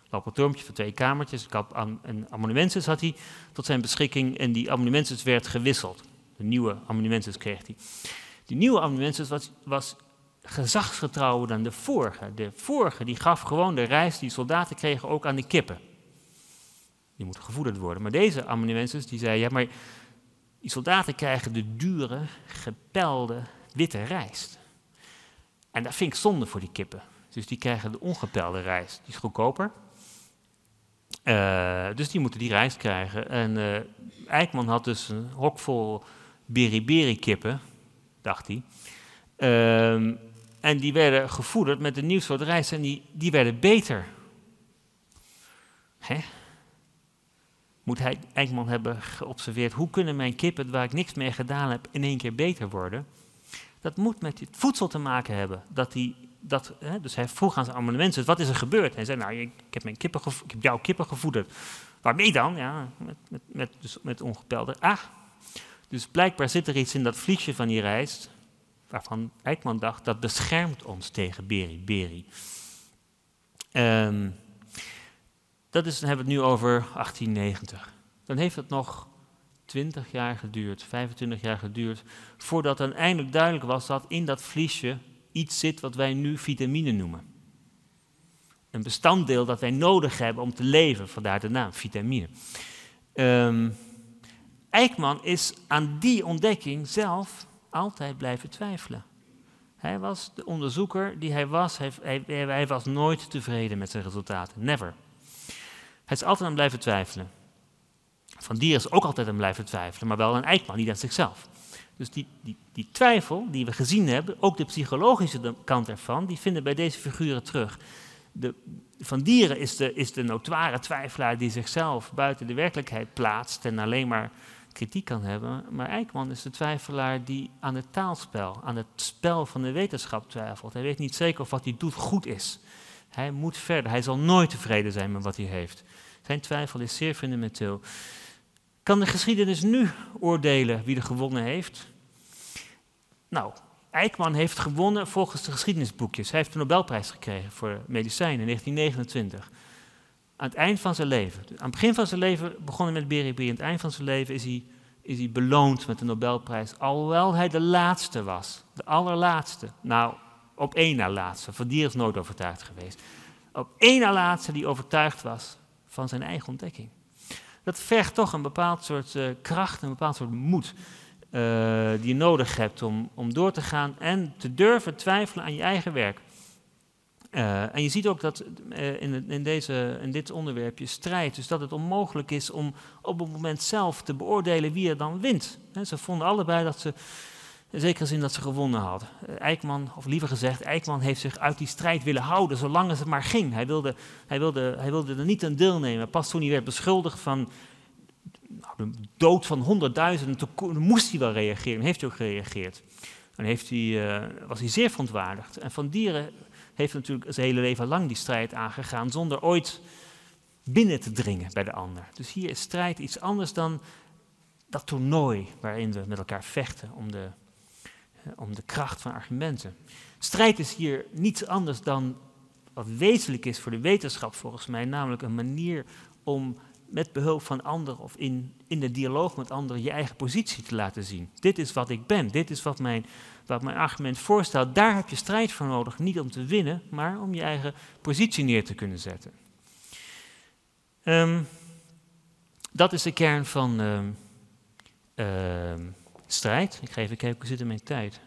[SPEAKER 2] laboratoriumpje van twee kamertjes. Ik had een ammonumensis had hij tot zijn beschikking en die ammonumensis werd gewisseld. De nieuwe ammonumensis kreeg hij. Die nieuwe ammonumensis was, was gezagsgetrouwer dan de vorige. De vorige die gaf gewoon de rijst die soldaten kregen ook aan de kippen. Die moeten gevoederd worden. Maar deze ammonumensis die zei, ja maar die soldaten krijgen de dure, gepelde witte rijst. En dat vind ik zonde voor die kippen. Dus die krijgen de ongepelde rijst. Die is goedkoper. Uh, dus die moeten die rijst krijgen. En uh, Eijkman had dus een hok vol beriberi-kippen, dacht hij. Uh, en die werden gevoederd met een nieuw soort rijst en die, die werden beter. Hè? Moet hij, Eijkman hebben geobserveerd, hoe kunnen mijn kippen, waar ik niks mee gedaan heb, in één keer beter worden? Dat moet met het voedsel te maken hebben. Dat die, dat, hè, dus hij vroeg aan zijn amendementen, wat is er gebeurd? hij zei, nou, ik, heb, mijn kippen ik heb jouw kippen gevoederd. Waarmee dan? Ja, met, met, met, dus met ongepelde. Ah, dus blijkbaar zit er iets in dat vliesje van die rijst, waarvan Eijkman dacht, dat beschermt ons tegen beriberi. Um, dat is, dan hebben we het nu over 1890. Dan heeft het nog 20 jaar geduurd, 25 jaar geduurd, voordat dan eindelijk duidelijk was dat in dat vliesje iets zit wat wij nu vitamine noemen. Een bestanddeel dat wij nodig hebben om te leven, vandaar de naam, vitamine. Um, Eijkman is aan die ontdekking zelf altijd blijven twijfelen. Hij was de onderzoeker die hij was. Hij, hij was nooit tevreden met zijn resultaten. Never. Hij is altijd aan blijven twijfelen. Van Dier is ook altijd aan blijven twijfelen, maar wel een Eikman, niet aan zichzelf. Dus die, die, die twijfel die we gezien hebben, ook de psychologische kant ervan, die vinden bij deze figuren terug. De, van Dieren is de, is de notoire twijfelaar die zichzelf buiten de werkelijkheid plaatst en alleen maar kritiek kan hebben. Maar Eijkman is de twijfelaar die aan het taalspel, aan het spel van de wetenschap twijfelt. Hij weet niet zeker of wat hij doet goed is. Hij moet verder. Hij zal nooit tevreden zijn met wat hij heeft. Zijn twijfel is zeer fundamenteel. Kan de geschiedenis nu oordelen wie er gewonnen heeft? Nou, Eijkman heeft gewonnen volgens de geschiedenisboekjes. Hij heeft de Nobelprijs gekregen voor medicijnen in 1929. Aan het eind van zijn leven. Aan het begin van zijn leven begonnen met Beriberi. Aan het eind van zijn leven is hij, is hij beloond met de Nobelprijs. Alhoewel hij de laatste was. De allerlaatste. Nou, op één na laatste. Van die is nooit overtuigd geweest. Op één na laatste die overtuigd was van zijn eigen ontdekking. Dat vergt toch een bepaald soort uh, kracht, een bepaald soort moed. Uh, die je nodig hebt om, om door te gaan en te durven twijfelen aan je eigen werk. Uh, en je ziet ook dat in, in, deze, in dit onderwerpje strijd, dus dat het onmogelijk is om op het moment zelf te beoordelen wie er dan wint. Ze vonden allebei dat ze, in zekere zin dat ze gewonnen hadden. Uh, Eikman, of liever gezegd, Eikman heeft zich uit die strijd willen houden, zolang het maar ging. Hij wilde, hij wilde, hij wilde er niet aan deelnemen. Pas toen hij werd beschuldigd van nou, de dood van honderdduizenden, toen moest hij wel reageren. En heeft hij ook gereageerd. En heeft hij, was hij zeer verontwaardigd. En van dieren heeft natuurlijk zijn hele leven lang die strijd aangegaan zonder ooit binnen te dringen bij de ander. Dus hier is strijd iets anders dan dat toernooi waarin we met elkaar vechten om de, om de kracht van argumenten. Strijd is hier niets anders dan wat wezenlijk is voor de wetenschap volgens mij, namelijk een manier om met behulp van anderen of in, in de dialoog met anderen je eigen positie te laten zien. Dit is wat ik ben, dit is wat mijn, wat mijn argument voorstelt. Daar heb je strijd voor nodig, niet om te winnen, maar om je eigen positie neer te kunnen zetten. Um, dat is de kern van um, uh, strijd. Ik ga even kijken, hoe zit in mijn tijd?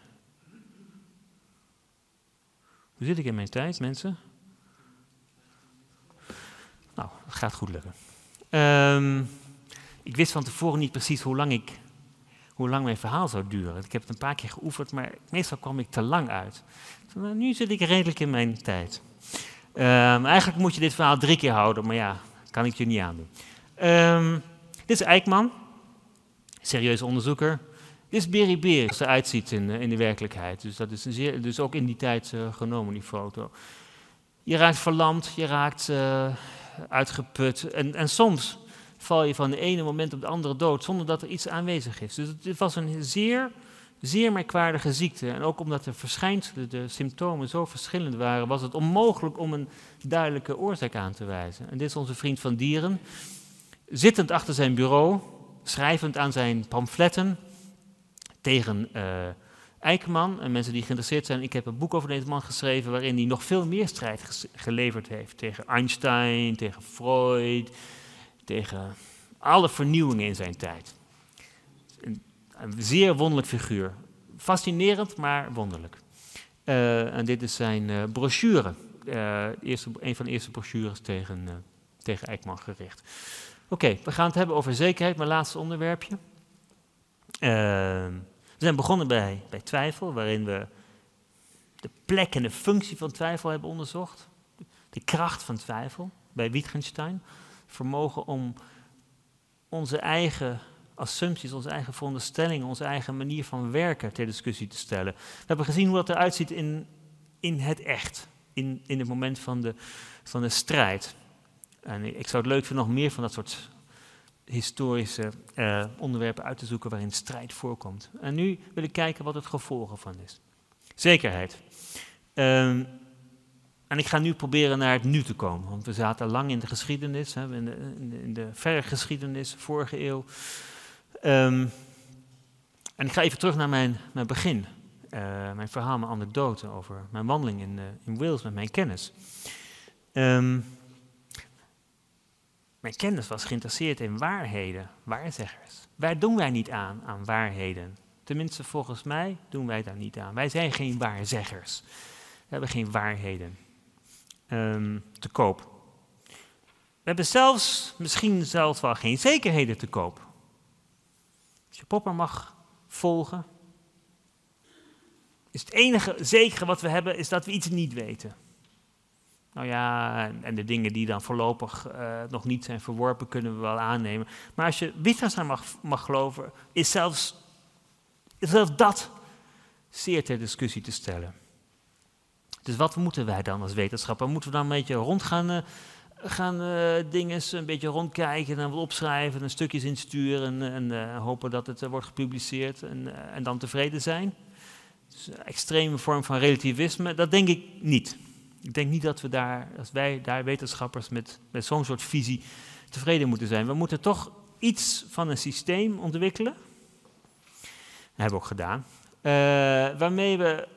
[SPEAKER 2] Hoe zit ik in mijn tijd, mensen? Nou, het gaat goed lukken. Um, ik wist van tevoren niet precies hoe lang, ik, hoe lang mijn verhaal zou duren. Ik heb het een paar keer geoefend, maar meestal kwam ik te lang uit. Nou, nu zit ik redelijk in mijn tijd. Um, eigenlijk moet je dit verhaal drie keer houden, maar ja, kan ik je niet aandoen. Um, dit is Eikman, serieus onderzoeker. Dit is Beri Beer, zoals ze uitziet in, in de werkelijkheid. Dus dat is een zeer, dus ook in die tijd uh, genomen, die foto. Je raakt verlamd, je raakt uh, uitgeput. En, en soms val je van de ene moment op de andere dood zonder dat er iets aanwezig is. Dus het was een zeer, zeer merkwaardige ziekte. En ook omdat de verschijnselen, de symptomen zo verschillend waren, was het onmogelijk om een duidelijke oorzaak aan te wijzen. En dit is onze vriend van dieren, zittend achter zijn bureau, schrijvend aan zijn pamfletten tegen uh, Eikman. En mensen die geïnteresseerd zijn, ik heb een boek over deze man geschreven waarin hij nog veel meer strijd geleverd heeft. Tegen Einstein, tegen Freud, tegen alle vernieuwingen in zijn tijd. Een, een zeer wonderlijk figuur. Fascinerend, maar wonderlijk. Uh, en dit is zijn uh, brochure. Een van de eerste brochures tegen, tegen Eikman gericht. Oké, we gaan het hebben over zekerheid, mijn laatste onderwerpje. we zijn begonnen bij, bij twijfel, waarin we de plek en de functie van twijfel hebben onderzocht. De kracht van twijfel bij Wittgenstein vermogen om onze eigen assumpties, onze eigen veronderstellingen, onze eigen manier van werken ter discussie te stellen. We hebben gezien hoe dat eruit ziet in, in het echt, in, in het moment van de, van de strijd. En ik zou het leuk vinden nog meer van dat soort historische uh, onderwerpen uit te zoeken waarin strijd voorkomt. En nu wil ik kijken wat het gevolgen van is. Zekerheid. Uh, en ik ga nu proberen naar het nu te komen, want we zaten lang in de geschiedenis, hè, in, de, in, de, verre geschiedenis, vorige eeuw. Um, en ik ga even terug naar mijn, mijn begin, uh, mijn verhaal, mijn anekdote over mijn wandeling in, uh, in Wales met mijn kennis. Um, mijn kennis was geïnteresseerd in waarheden, waarzeggers. Waar doen wij niet aan, aan waarheden? Tenminste, volgens mij doen wij daar niet aan. Wij zijn geen waarzeggers. We hebben geen waarheden um, te koop. We hebben zelfs, misschien zelfs wel geen zekerheden te koop. Als je Popper mag volgen, is het enige zekere wat we hebben, is dat we iets niet weten. Nou ja, en de dingen die dan voorlopig uh, nog niet zijn verworpen, kunnen we wel aannemen. Maar als je Wittgenstein mag, mag geloven, is zelfs, zelfs dat zeer ter discussie te stellen. Dus wat moeten wij dan als wetenschapper? Moeten we dan een beetje rond gaan, uh, gaan uh, dingen, een beetje rondkijken en wat opschrijven en stukjes insturen en, en hopen dat het wordt gepubliceerd en, en dan tevreden zijn? Dus extreme vorm van relativisme, dat denk ik niet. Ik denk niet dat we daar, als wij daar wetenschappers met, met zo'n soort visie tevreden moeten zijn. We moeten toch iets van een systeem ontwikkelen. Dat hebben we ook gedaan. Uh, waarmee we,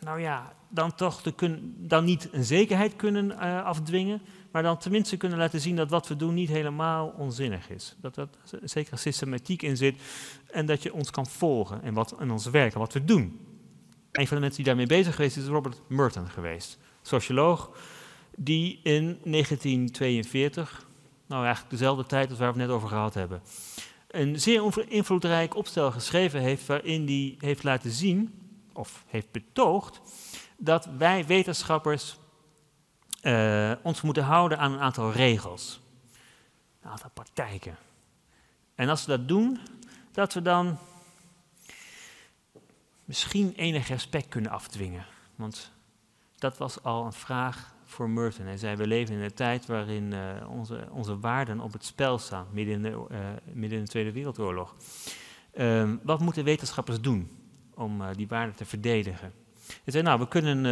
[SPEAKER 2] nou ja, dan toch de kun, dan niet een zekerheid kunnen uh, afdwingen, maar dan tenminste kunnen laten zien dat wat we doen niet helemaal onzinnig is. Dat er een zekere systematiek in zit en dat je ons kan volgen in, wat, in ons werk en wat we doen. Een van de mensen die daarmee bezig geweest is Robert Merton geweest socioloog, die in 1942, nou eigenlijk dezelfde tijd als waar we het net over gehad hebben, een zeer invloedrijk opstel geschreven heeft waarin hij heeft laten zien, of heeft betoogd, dat wij wetenschappers uh, ons moeten houden aan een aantal regels, een aantal praktijken. En als we dat doen, dat we dan misschien enig respect kunnen afdwingen. Want dat was al een vraag voor Merton. Hij zei, we leven in een tijd waarin uh, onze, onze waarden op het spel staan, midden in de, uh, midden in de Tweede Wereldoorlog. Um, wat moeten wetenschappers doen om uh, die waarden te verdedigen? Hij zei, nou, we kunnen,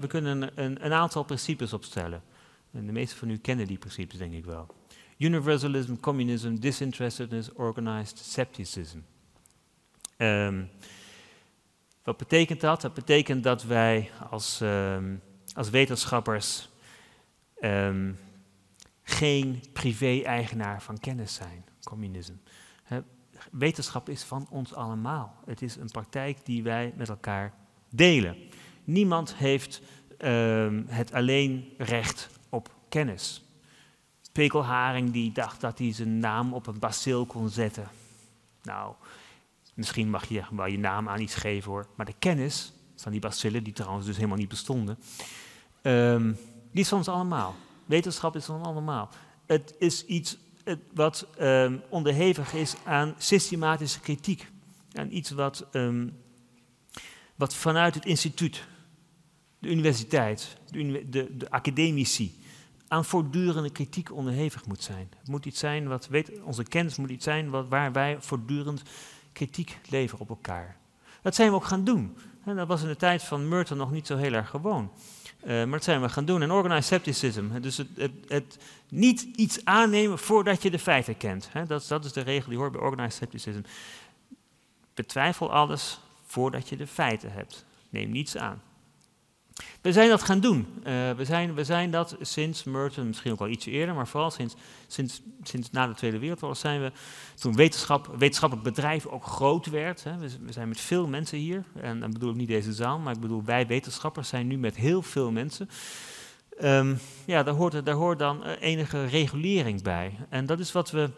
[SPEAKER 2] we kunnen een, een, aantal principes opstellen. En de meeste van u kennen die principes, denk ik wel. Universalism, communism, disinterestedness, organized scepticism. Um, wat betekent dat? Dat betekent dat wij als, um, als wetenschappers um, geen privé-eigenaar van kennis zijn, communisme. wetenschap is van ons allemaal. Het is een praktijk die wij met elkaar delen. Niemand heeft um, het alleen recht op kennis. Pekelharing die dacht dat hij zijn naam op een bacil kon zetten. Nou, Misschien mag je wel je naam aan iets geven hoor. Maar de kennis van die bacillen, die trouwens dus helemaal niet bestonden, um, die is ons allemaal. Wetenschap is ons allemaal. Het is iets wat um, onderhevig is aan systematische kritiek. Aan iets wat, um, wat vanuit het instituut, de universiteit, de, de, de academici, aan voortdurende kritiek onderhevig moet zijn. Het moet iets zijn wat, weet, onze kennis moet iets zijn wat, waar wij voortdurend kritiek leveren op elkaar. Dat zijn we ook gaan doen. En dat was in de tijd van Merton nog niet zo heel erg gewoon. Uh, maar dat zijn we gaan doen. En organized scepticism, dus het, het, het, niet iets aannemen voordat je de feiten kent. Dat, dat, is de regel die hoort bij organized scepticism. Betwijfel alles voordat je de feiten hebt. Neem niets aan. We zijn dat gaan doen. Uh, we, zijn, we zijn dat sinds Merton, misschien ook al iets eerder, maar vooral sinds, sinds, sinds na de Tweede Wereldoorlog zijn we, toen wetenschap, wetenschappelijk bedrijf ook groot werd. Hè, we, zijn met veel mensen hier, en dan bedoel ik niet deze zaal, maar ik bedoel wij wetenschappers zijn nu met heel veel mensen. Um, ja, daar hoort, hoort dan uh, enige regulering bij. En dat is wat we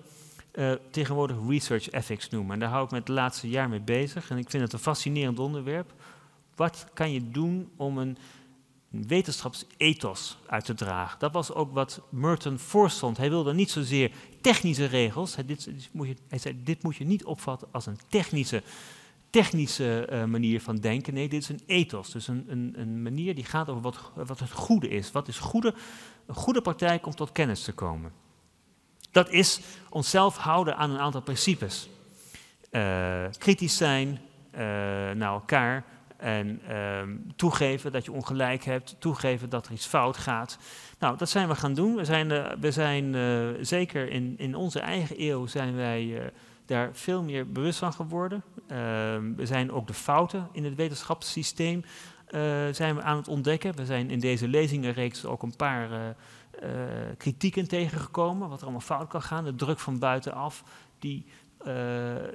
[SPEAKER 2] uh, tegenwoordig research ethics noemen. En daar hou ik me het laatste jaar mee bezig. En ik vind het een fascinerend onderwerp. Wat kan je doen om een wetenschapsethos uit te dragen? Dat was ook wat Merton voorstond. Hij wilde niet zozeer technische regels. Hij, dit, moet je, hij zei, dit moet je niet opvatten als een technische, technische uh, manier van denken. Nee, dit is een ethos. Dus een, een, een manier die gaat over wat, wat het goede is. Wat is goede, een goede praktijk om tot kennis te komen? Dat is onszelf houden aan een aantal principes. Uh, kritisch zijn uh, naar elkaar, en um, toegeven dat je ongelijk hebt, toegeven dat er iets fout gaat. Nou, dat zijn we gaan doen. We zijn, uh, we zijn uh, zeker in, in onze eigen eeuw zijn wij uh, daar veel meer bewust van geworden. Ehm, we zijn ook de fouten in het wetenschapssysteem zijn we aan het ontdekken. We zijn in deze lezingenreeks ook een paar kritieken tegengekomen, wat er allemaal fout kan gaan. De druk van buitenaf, die eh,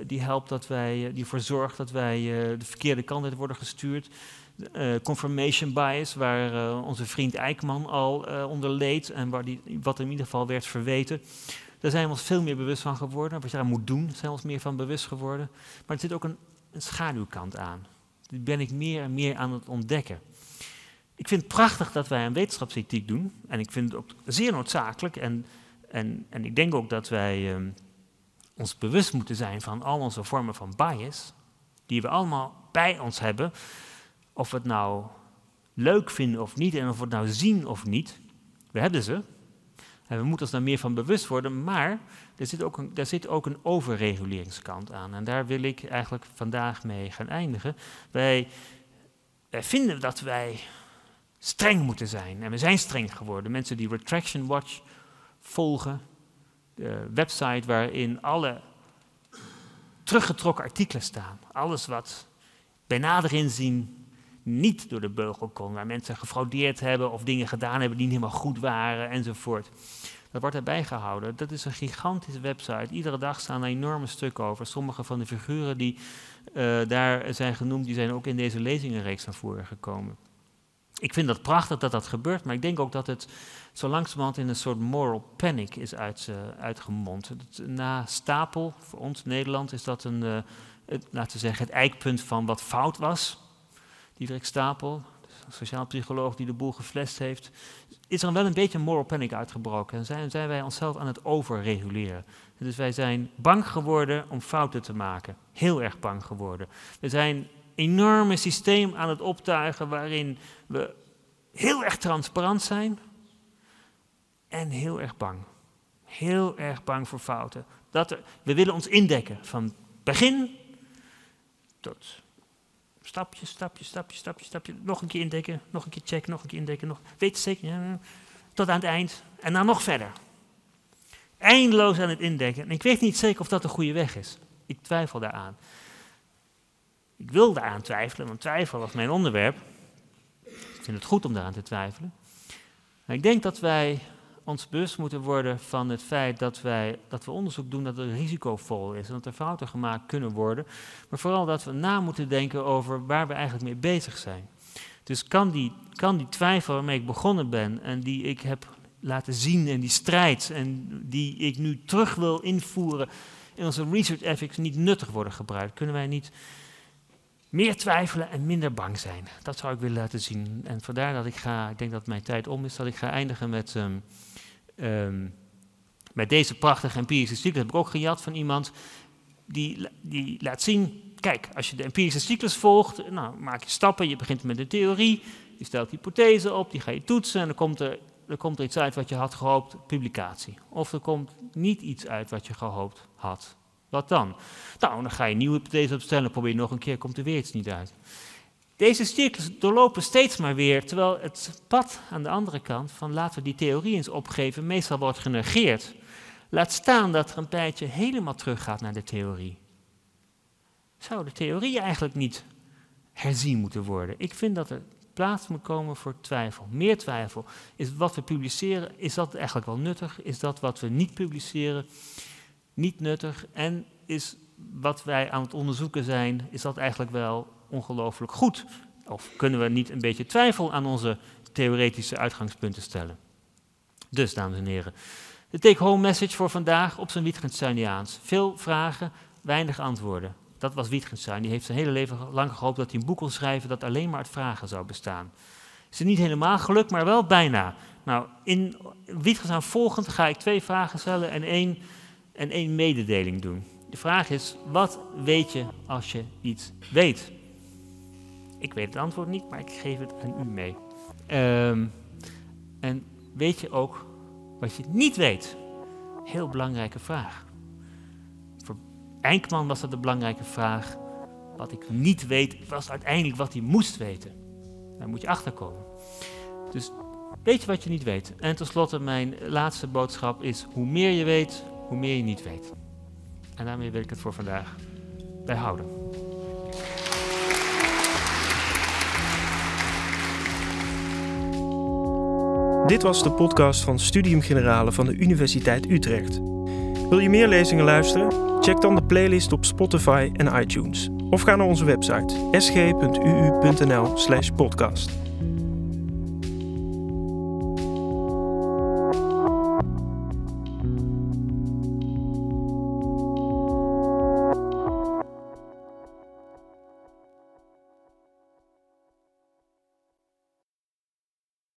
[SPEAKER 2] die helpt dat wij, die ervoor zorgt dat wij de verkeerde kant uit worden gestuurd. confirmation bias, waar onze vriend Eijkman al onder leed en waar die, wat in ieder geval werd verweten. Daar zijn we ons veel meer bewust van geworden. Wat je daar moet doen, zijn we ons meer van bewust geworden. Maar er zit ook een, een schaduwkant aan. Die ben ik meer en meer aan het ontdekken. Ik vind het prachtig dat wij een wetenschapsethiek doen. En ik vind het ook zeer noodzakelijk. En, en, en ik denk ook dat wij ehm, ons bewust moeten zijn van al onze vormen van bias. Die we allemaal bij ons hebben. Of we het nou leuk vinden of niet. En of we het nou zien of niet. We hebben ze. En we moeten ons daar meer van bewust worden. Maar er zit ook een, daar zit ook een overreguleringskant aan. En daar wil ik eigenlijk vandaag mee gaan eindigen. Wij, vinden dat wij streng moeten zijn. En we zijn streng geworden. Mensen die Retraction Watch volgen, website waarin alle teruggetrokken artikelen staan. Alles wat bij nader inzien niet door de beugel kon, waar mensen gefraudeerd hebben of dingen gedaan hebben die niet helemaal goed waren enzovoort. Dat wordt erbij gehouden. Dat is een gigantische website. Iedere dag staan er enorme stukken over. Sommige van de figuren die uh, daar zijn genoemd, die zijn ook in deze lezingenreeks naar voren gekomen ik vind dat prachtig dat dat gebeurt, maar ik denk ook dat het zo langzamerhand in een soort moral panic is uit, uh, uitgemond. Na Stapel, voor ons Nederland, is dat een, uh, het, laten we zeggen, het eikpunt van wat fout was. Diederik Stapel, sociaal psycholoog die de boel geflest heeft, is er wel een beetje moral panic uitgebroken. En zijn, zijn wij onszelf aan het overreguleren. Dus wij zijn bang geworden om fouten te maken. Heel erg bang geworden. We zijn enorme systeem aan het optuigen waarin we heel erg transparant zijn en heel erg bang. Heel erg bang voor fouten. Dat we willen ons indekken van begin tot stapje, stapje, stapje, stapje, stapje. Nog een keer indekken, nog een keer checken, nog een keer indekken. Nog, weet je zeker? Tot aan het eind. En dan nog verder. Eindeloos aan het indekken. En ik weet niet zeker of dat de goede weg is. Ik twijfel daaraan. Ik wil daaraan twijfelen, want twijfel was mijn onderwerp. Ik vind het goed om daaraan te twijfelen. Ik denk dat wij ons bewust moeten worden van het feit dat, wij, dat we onderzoek doen dat het risicovol is en dat er fouten gemaakt kunnen worden. Maar vooral dat we na moeten denken over waar we eigenlijk mee bezig zijn. Dus kan die, kan die twijfel waarmee ik begonnen ben en die ik heb laten zien en die strijd en die ik nu terug wil invoeren in onze research ethics niet nuttig worden gebruikt? Kunnen wij niet meer twijfelen en minder bang zijn. Dat zou ik willen laten zien. En vandaar dat ik ga, ik denk dat mijn tijd om is, dat ik ga eindigen met, um, um, met deze prachtige empirische cyclus. Dat heb ik ook gejat van iemand die, die laat zien, kijk, als je de empirische cyclus volgt, nou, maak je stappen, je begint met een theorie, je stelt hypothese op, die ga je toetsen en dan komt er, er komt er iets uit wat je had gehoopt, publicatie. Of er komt niet iets uit wat je gehoopt had, wat dan? Nou, dan ga je een nieuwe hypothese opstellen, probeer je nog een keer, komt er weer iets niet uit. Deze cirkels doorlopen steeds maar weer, terwijl het pad aan de andere kant van laten we die theorie eens opgeven, meestal wordt genegeerd. Laat staan dat er een tijdje helemaal teruggaat naar de theorie. Zou de theorie eigenlijk niet herzien moeten worden? Ik vind dat er plaats moet komen voor twijfel. Meer twijfel. Is wat we publiceren, is dat eigenlijk wel nuttig? Is dat wat we niet publiceren? Niet nuttig en is wat wij aan het onderzoeken zijn, is dat eigenlijk wel ongelooflijk goed? Of kunnen we niet een beetje twijfel aan onze theoretische uitgangspunten stellen? Dus, dames en heren, de take-home message voor vandaag op zijn Wittgensteiniaans. Veel vragen, weinig antwoorden. Dat was Wittgenstein. Die heeft zijn hele leven lang gehoopt dat hij een boek kon schrijven dat alleen maar uit vragen zou bestaan. Is het niet helemaal gelukt, maar wel bijna. Nou, in Wittgenstein volgend ga ik twee vragen stellen en één en één mededeling doen. De vraag is, wat weet je als je iets weet? Ik weet het antwoord niet, maar ik geef het aan u mee. Ehm, en weet je ook wat je niet weet? Heel belangrijke vraag. Voor Enkman was dat een belangrijke vraag. Wat ik niet weet, was uiteindelijk wat hij moest weten. Daar moet je achterkomen. Dus weet je wat je niet weet. En tenslotte, mijn laatste boodschap is: hoe meer je weet, hoe meer je niet weet. En daarmee wil ik het voor vandaag bij houden.
[SPEAKER 1] Dit was de podcast van Studium Generale van de Universiteit Utrecht. Wil je meer lezingen luisteren? Check dan de playlist op Spotify en iTunes. Of ga naar onze website sg.uu.nl/podcast.